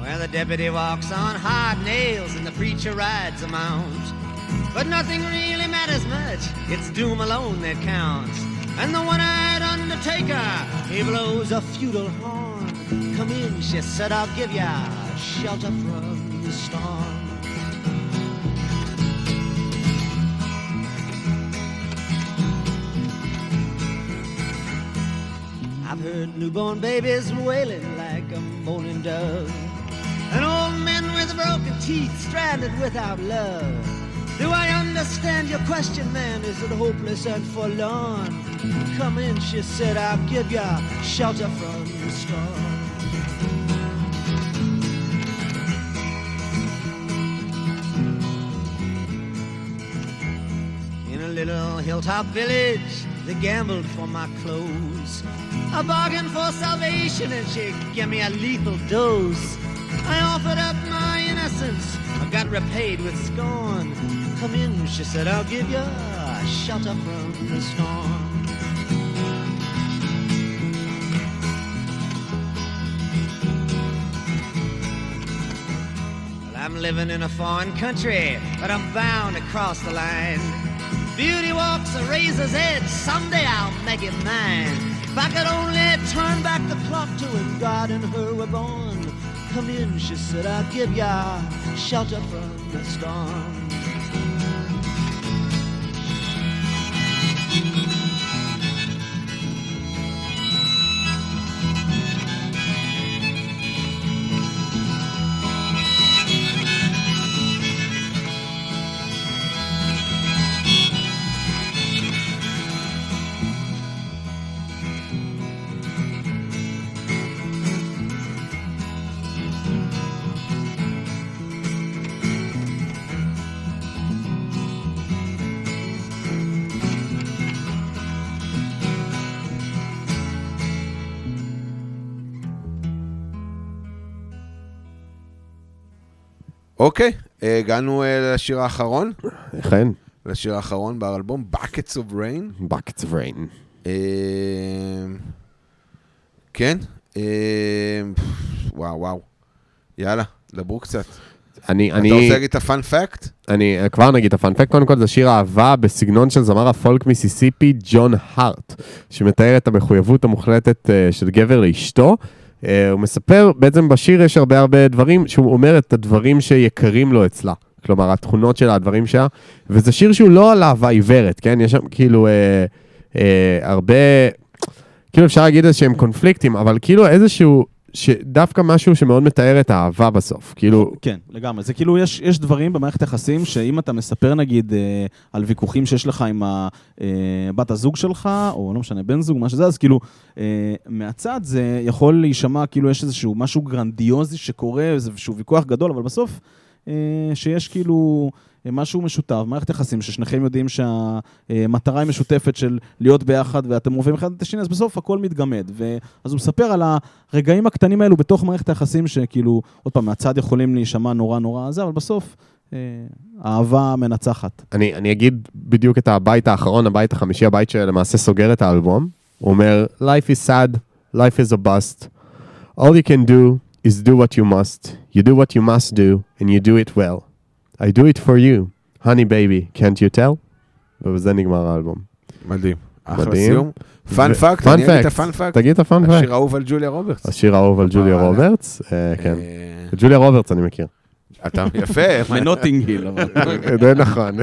Well, the deputy walks on hard nails and the preacher rides a mount. But nothing really matters much, it's doom alone that counts. And the one-eyed undertaker, he blows a feudal horn. Come in, she said, I'll give ya shelter from the storm. I've heard newborn babies wailing like a moaning dove. And old men with broken teeth stranded without love. Do I understand your question, man? Is it hopeless and forlorn? Come in, she said, I'll give ya shelter from the storm. Little hilltop village, they gambled for my clothes. I bargained for salvation and she gave me a lethal dose. I offered up my innocence, I got repaid with scorn. Come in, she said, I'll give you shelter from the storm. I'm living in a foreign country, but I'm bound to cross the line. Beauty walks a razor's edge, someday I'll make it mine. If I could only turn back the clock to when God and her were born. Come in, she said, I'll give ya shelter from the storm. אוקיי, הגענו אה, לשיר האחרון, אכן, לשיר האחרון באלבום, Buckets of Rain. Buckets of Rain. אה, כן, אה, וואו, וואו. יאללה, דברו קצת. אני, אתה אני, רוצה להגיד את הפאנ פקט? אני אה, כבר נגיד את הפאנפקט, קודם כל זה שיר אהבה בסגנון של זמר הפולק מיסיסיפי ג'ון הארט, שמתאר את המחויבות המוחלטת אה, של גבר לאשתו. אה, הוא מספר, בעצם בשיר יש הרבה הרבה דברים, שהוא אומר את הדברים שיקרים לו אצלה. כלומר, התכונות שלה, הדברים שלה, וזה שיר שהוא לא על אהבה עיוורת, כן? יש שם כאילו אה, אה, הרבה, כאילו אפשר להגיד איזשהם קונפליקטים, אבל כאילו איזשהו, דווקא משהו שמאוד מתאר את האהבה בסוף. כאילו, כן, לגמרי. זה כאילו, יש, יש דברים במערכת היחסים שאם אתה מספר נגיד אה, על ויכוחים שיש לך עם אה, בת הזוג שלך, או לא משנה, בן זוג, מה שזה, אז כאילו, אה, מהצד זה יכול להישמע כאילו יש איזשהו משהו גרנדיוזי שקורה, איזשהו ויכוח גדול, אבל בסוף, אה, שיש כאילו... אה, משהו משותף, מערכת יחסים ששניכם יודעים שהמטרה היא משותפת של להיות ביחד ואתם אוהבים אחד את השני, אז בסוף הכל מתגמד. ו... אז הוא מספר על הרגעים הקטנים האלו בתוך מערכת היחסים, שכאילו, עוד פעם, מהצד יכולים להישמע נורא נורא זה, אבל בסוף, אה, אהבה מנצחת. אני, אני אגיד בדיוק את הבית האחרון, הבית החמישי, הבית שלמעשה סוגר את האלבום. הוא אומר, Life is sad, life is a bust. All you can do is do what you must. You do what you must do, and you do it well. I do it for you, honey baby, can't you tell? ובזה נגמר האלבום. מדהים. אחלה מדהים. סיום. fun אני אגיד את fact. ה fun fact. תגיד את ה fun fact. השיר האהוב על ג'וליה רוברטס. השיר האהוב על ג'וליה. רוברטס, אה, כן. אה, את ג'וליה רוברטס אני מכיר. אתה יפה. מ Notting Hill. זה נכון.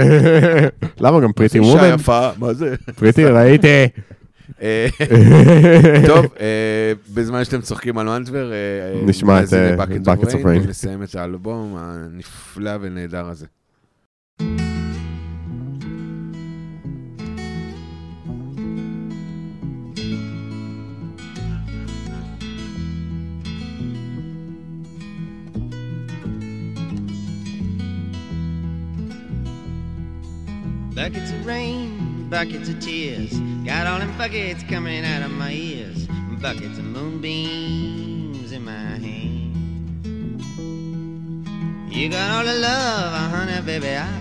למה גם פריטי אישה וומן? יפה, מה זה? פריטי ראיתי. אה, טוב, אה, בזמן שאתם צוחקים על מנטבר, אה, נשמע את, Buckets of Rain, Rain. ונסיים את האלבום הנפלא ונהדר הזה. Buckets of rain, buckets of tears. Got all them buckets coming out of my ears. Buckets of moonbeams in my hand. You got all the love, uh, honey, baby, I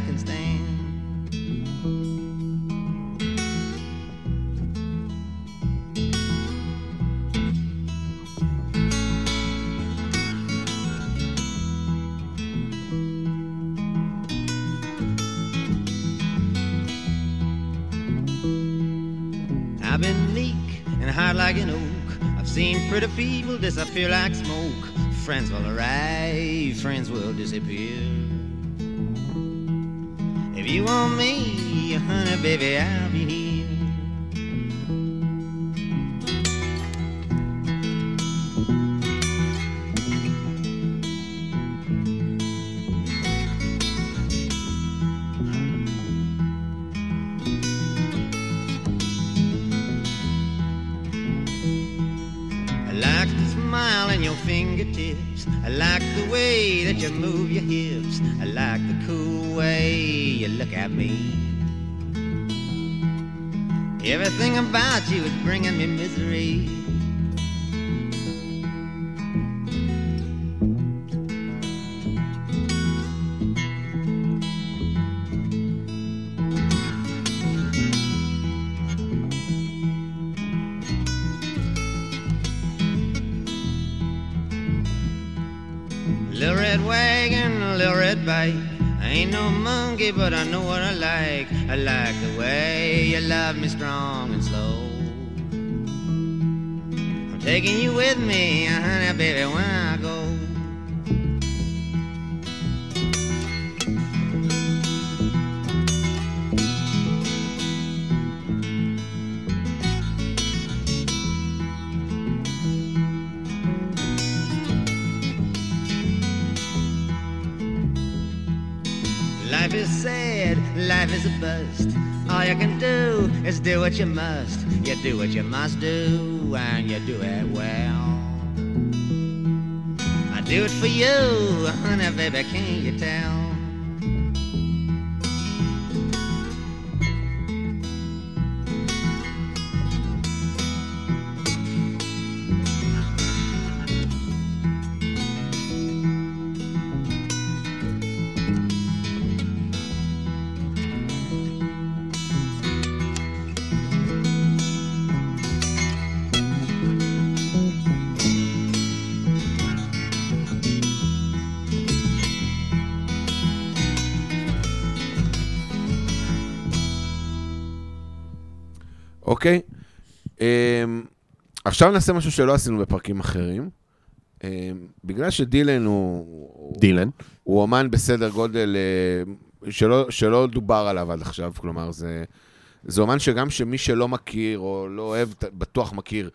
pretty people disappear like smoke. Friends will arrive, friends will disappear. If you want me, honey, baby, I'll be here. I like the cool way you look at me. Everything about you is bringing me misery. But I know what I like. I like the way you love me strong and slow. I'm taking you with me, honey, baby, when is do what you must. You do what you must do, and you do it well. I do it for you, honey, baby, can't you tell? אוקיי? אמ, עכשיו נעשה משהו שלא עשינו בפרקים אחרים. אמ, בגלל שדילן הוא... הוא- דילן. הוא אומן בסדר גודל אה, שלא, שלא דובר עליו עד עכשיו, כלומר, זה, זה אומן שגם שמי שלא מכיר או לא אוהב, בטוח מכיר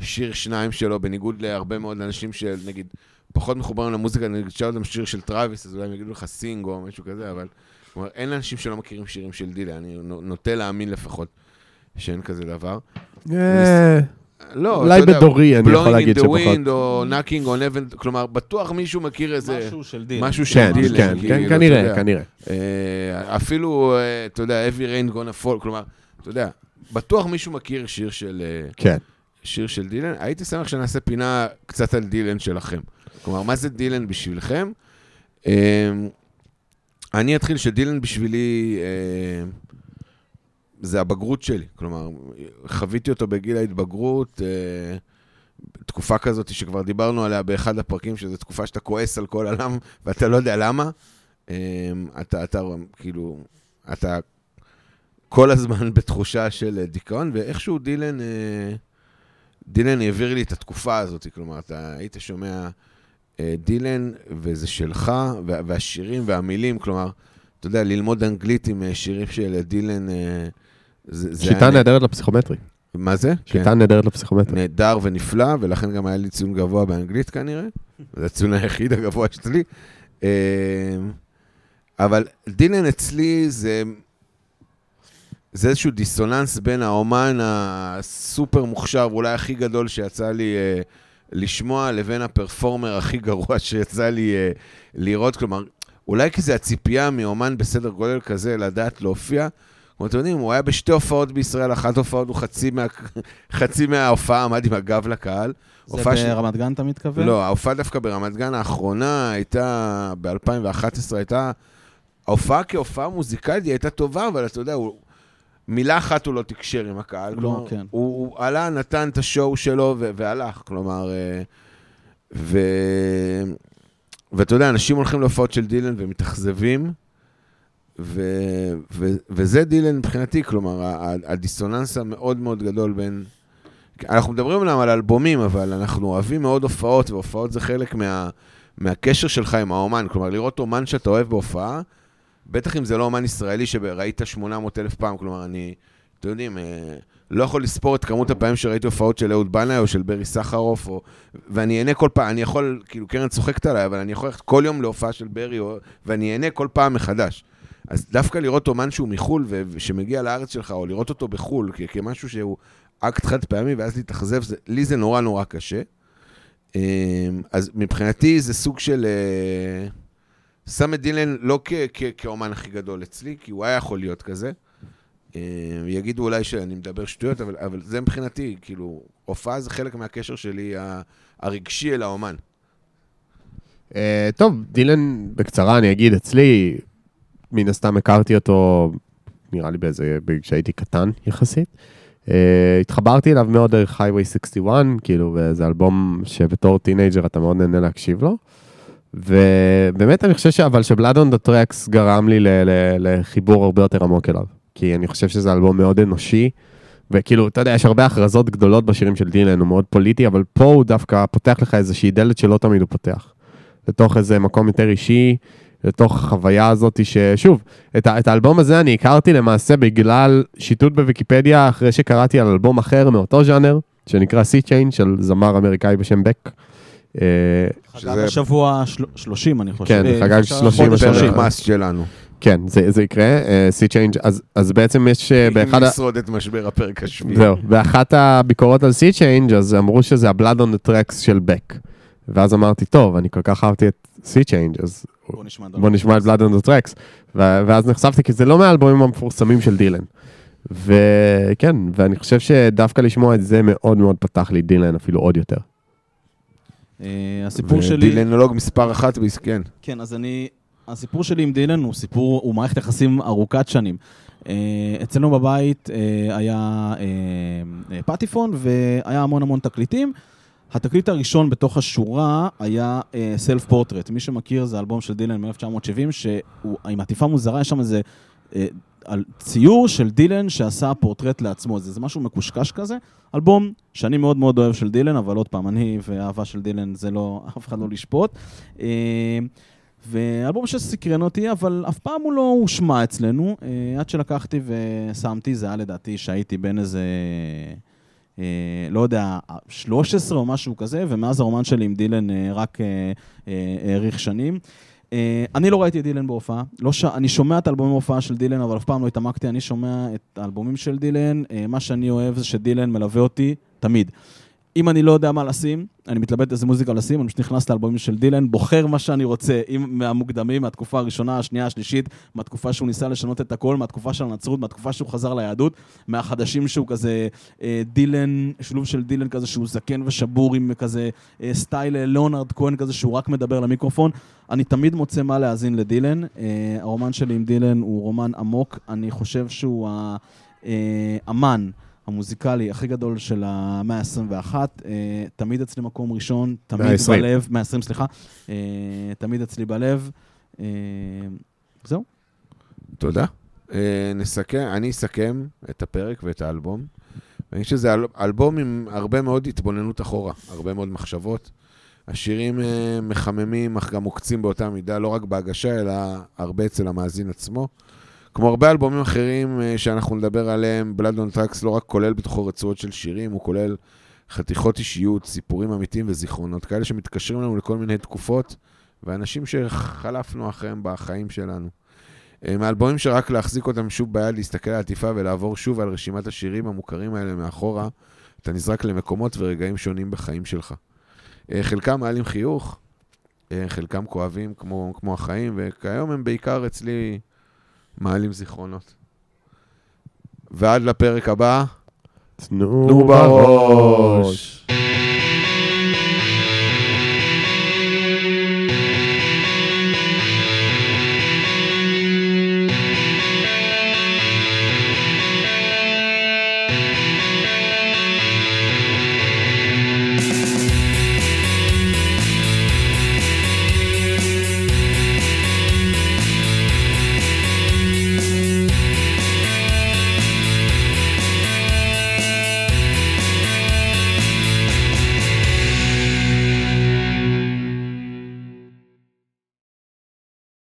שיר שניים שלו, בניגוד להרבה מאוד אנשים שנגיד פחות מחוברים למוזיקה, נגיד תשאל אותם שיר של טראביס, אז אולי הם יגידו לך Sing או משהו כזה, אבל כלומר, אין אנשים שלא מכירים שירים של דילן, אני נו- נוטה להאמין לפחות שאין כזה דבר. אה, לא, אולי אתה יודע, בדורי אני יכול להגיד Blowing in the שפחות. wind או knocking on heaven, כלומר, בטוח מישהו מכיר איזה... משהו של דיל. משהו של כן, דילן, כן, כאילו, כן, אתה כנראה, יודע. כנראה. אה, אפילו, אה, אתה יודע, heavy rain gonna fall, כלומר, אתה יודע, בטוח מישהו מכיר שיר של, אה, כן. שיר של דילן. הייתי שמח שנעשה פינה קצת על דילן שלכם. כלומר, מה זה דילן בשבילכם? אה, אני אתחיל שדילן בשבילי אה, זה הבגרות שלי. כלומר, חוויתי אותו בגיל ההתבגרות, אה, תקופה כזאת שכבר דיברנו עליה באחד הפרקים, שזו תקופה שאתה כועס על כל העולם ואתה לא יודע למה. אה, אתה, אתה כאילו, אתה כל הזמן בתחושה של דיכאון, ואיכשהו דילן, אה, דילן העביר לי את התקופה הזאת, כלומר, אתה היית שומע אה, דילן, וזה שלך, וה- והשירים והמילים, כלומר, אתה יודע, ללמוד אנגלית עם אה, שירים של דילן, אה, זה, זה שיטה נהדרת לפסיכומטרי. מה זה? שיטה נהדרת לפסיכומטרי. נהדר ונפלא, ולכן גם היה לי ציון גבוה באנגלית כנראה. זה הציון היחיד הגבוה אצלי. אה, אבל דילן אצלי זה, זה איזשהו דיסוננס בין האומן הסופר מוכשר, ואולי הכי גדול שיצא לי אה, לשמוע, לבין הפרפורמר הכי גרוע שיצא לי אה, לראות. כלומר, אולי כי זה הציפייה מאומן בסדר גודל כזה לדעת להופיע. אתם יודעים, הוא היה בשתי הופעות בישראל, אחת הופעות הוא חצי, מה, חצי מההופעה עמד עם הגב לקהל. זה הופעה ש- ברמת גן אתה מתכוון? לא, ההופעה דווקא ברמת גן האחרונה הייתה, ב-2011 הייתה, ההופעה כהופעה מוזיקלית היא הייתה טובה, אבל אתה יודע, הוא, מילה אחת הוא לא תקשר עם הקהל. לא, כלומר, כן. הוא, הוא עלה, נתן את השואו שלו ו- והלך, כלומר, אה, ו... ואתה יודע, אנשים הולכים להופעות של דילן ומתאכזבים, ו... ו... וזה דילן מבחינתי, כלומר, הדיסוננס המאוד מאוד גדול בין... אנחנו מדברים אומנם על אלבומים, אבל אנחנו אוהבים מאוד הופעות, והופעות זה חלק מה... מהקשר שלך עם האומן. כלומר, לראות אומן שאתה אוהב בהופעה, בטח אם זה לא אומן ישראלי שראית 800 אלף פעם, כלומר, אני, אתם יודעים, אה, לא יכול לספור את כמות הפעמים שראיתי הופעות של אהוד בנאי או של ברי סחרוף, או, ואני אהנה כל פעם, אני יכול, כאילו, קרן צוחקת עליי, אבל אני יכול ללכת כל יום להופעה של ברי, או, ואני אהנה כל פעם מחדש. אז דווקא לראות אומן שהוא מחו"ל, ושמגיע לארץ שלך, או לראות אותו בחו"ל, כמשהו שהוא אקט חד פעמי, ואז להתאכזב, לי זה נורא נורא קשה. אמ, אז מבחינתי זה סוג של... אה, שם את דילן לא כאומן הכי גדול אצלי, כי הוא היה יכול להיות כזה. אה, יגידו אולי שאני מדבר שטויות, אבל, אבל זה מבחינתי, כאילו, הופעה זה חלק מהקשר שלי הרגשי אל האומן. אה, טוב, דילן, בקצרה אני אגיד, אצלי, מן הסתם הכרתי אותו, נראה לי באיזה, כשהייתי קטן יחסית. אה, התחברתי אליו מאוד דרך Highway 61, כאילו, וזה אלבום שבתור teenager אתה מאוד נהנה להקשיב לו. ובאמת אני חושב שאבל ש Blood on the Tracks גרם לי ל- ל- לחיבור הרבה יותר עמוק אליו. כי אני חושב שזה אלבום מאוד אנושי, וכאילו, אתה יודע, יש הרבה הכרזות גדולות בשירים של דילן, הוא מאוד פוליטי, אבל פה הוא דווקא פותח לך איזושהי דלת שלא תמיד הוא פותח. לתוך איזה מקום יותר אישי, לתוך החוויה הזאת ששוב, את, את האלבום הזה אני הכרתי למעשה בגלל שיטוט בוויקיפדיה, אחרי שקראתי על אלבום אחר מאותו ז'אנר, שנקרא Sea Change, של זמר אמריקאי בשם בק. אה, חגג שזה- השבוע של- 30, אני חושב. כן, אה, חגג חודש 30 חודש השנה. פרק מס שלנו. כן, זה, זה יקרה, אה, Sea Change, אז, אז בעצם יש באחד אם ה... נשרוד את משבר הפרק השביעי. זהו, באחת הביקורות על Sea Change, אז אמרו שזה ה-Blood on the Tracks של בק. ואז אמרתי, טוב, אני כל כך אהבתי את Sea Change, אז בוא נשמע בוא נשמע את the Tracks. ו- ואז נחשפתי, כי זה לא מהאלבומים המפורסמים של דילן. וכן, ואני חושב שדווקא לשמוע את זה מאוד מאוד פתח לי דילן אפילו עוד יותר. אה, הסיפור שלי... דילנולוג מספר אחת, כן. כן, אז אני... הסיפור שלי עם דילן הוא סיפור, הוא מערכת יחסים ארוכת שנים. אה, אצלנו בבית אה, היה פטיפון והיה המון המון תקליטים. התקליט הראשון בתוך השורה היה סלף פורטרט. מי שמכיר זה אלבום של דילן מ-1970, שהוא עם עטיפה מוזרה, יש שם איזה... על ציור של דילן שעשה פורטרט לעצמו. זה, זה משהו מקושקש כזה. אלבום שאני מאוד מאוד אוהב של דילן, אבל עוד פעם, אני ואהבה של דילן זה לא, אף אחד לא לשפוט. אה, ואלבום שסקרן אותי, אבל אף פעם הוא לא הושמע אצלנו. אה, עד שלקחתי ושמתי, זה היה לדעתי שהייתי בן איזה... אה, לא יודע, 13 או משהו כזה, ומאז הרומן שלי עם דילן אה, רק אה, אה, האריך שנים. אני לא ראיתי את דילן בהופעה, לא ש... אני שומע את האלבומים בהופעה של דילן, אבל אף פעם לא התעמקתי, אני שומע את האלבומים של דילן, מה שאני אוהב זה שדילן מלווה אותי תמיד. אם אני לא יודע מה לשים, אני מתלבט איזה מוזיקה לשים, אני פשוט נכנס לאלבומים של דילן, בוחר מה שאני רוצה, אם מהמוקדמים, מהתקופה הראשונה, השנייה, השלישית, מהתקופה שהוא ניסה לשנות את הכל, מהתקופה של הנצרות, מהתקופה שהוא חזר ליהדות, מהחדשים שהוא כזה אה, דילן, שילוב של דילן כזה שהוא זקן ושבור עם כזה אה, סטייל אה, ליאונרד כהן כזה שהוא רק מדבר למיקרופון. אני תמיד מוצא מה להאזין לדילן. אה, הרומן שלי עם דילן הוא רומן עמוק, אני חושב שהוא האמן. המוזיקלי הכי גדול של המאה ה-21, אה, תמיד אצלי מקום ראשון, תמיד מאה. בלב, 120 סליחה, אה, תמיד אצלי בלב. אה, זהו. תודה. נסכם, אני אסכם את הפרק ואת האלבום. אני חושב שזה אל- אלבום עם הרבה מאוד התבוננות אחורה, הרבה מאוד מחשבות. השירים מחממים, אך גם עוקצים באותה מידה, לא רק בהגשה, אלא הרבה אצל המאזין עצמו. כמו הרבה אלבומים אחרים אה, שאנחנו נדבר עליהם, Blood on Tracks לא רק כולל בתוכו רצועות של שירים, הוא כולל חתיכות אישיות, סיפורים אמיתיים וזיכרונות, כאלה שמתקשרים לנו לכל מיני תקופות, ואנשים שחלפנו אחריהם בחיים שלנו. אה, מאלבומים שרק להחזיק אותם שוב ביד, להסתכל על העטיפה ולעבור שוב על רשימת השירים המוכרים האלה מאחורה, אתה נזרק למקומות ורגעים שונים בחיים שלך. אה, חלקם מעלים חיוך, חלקם כואבים כמו, כמו החיים, וכיום הם בעיקר אצלי מעלים זיכרונות. ועד לפרק הבא, תנו בראש.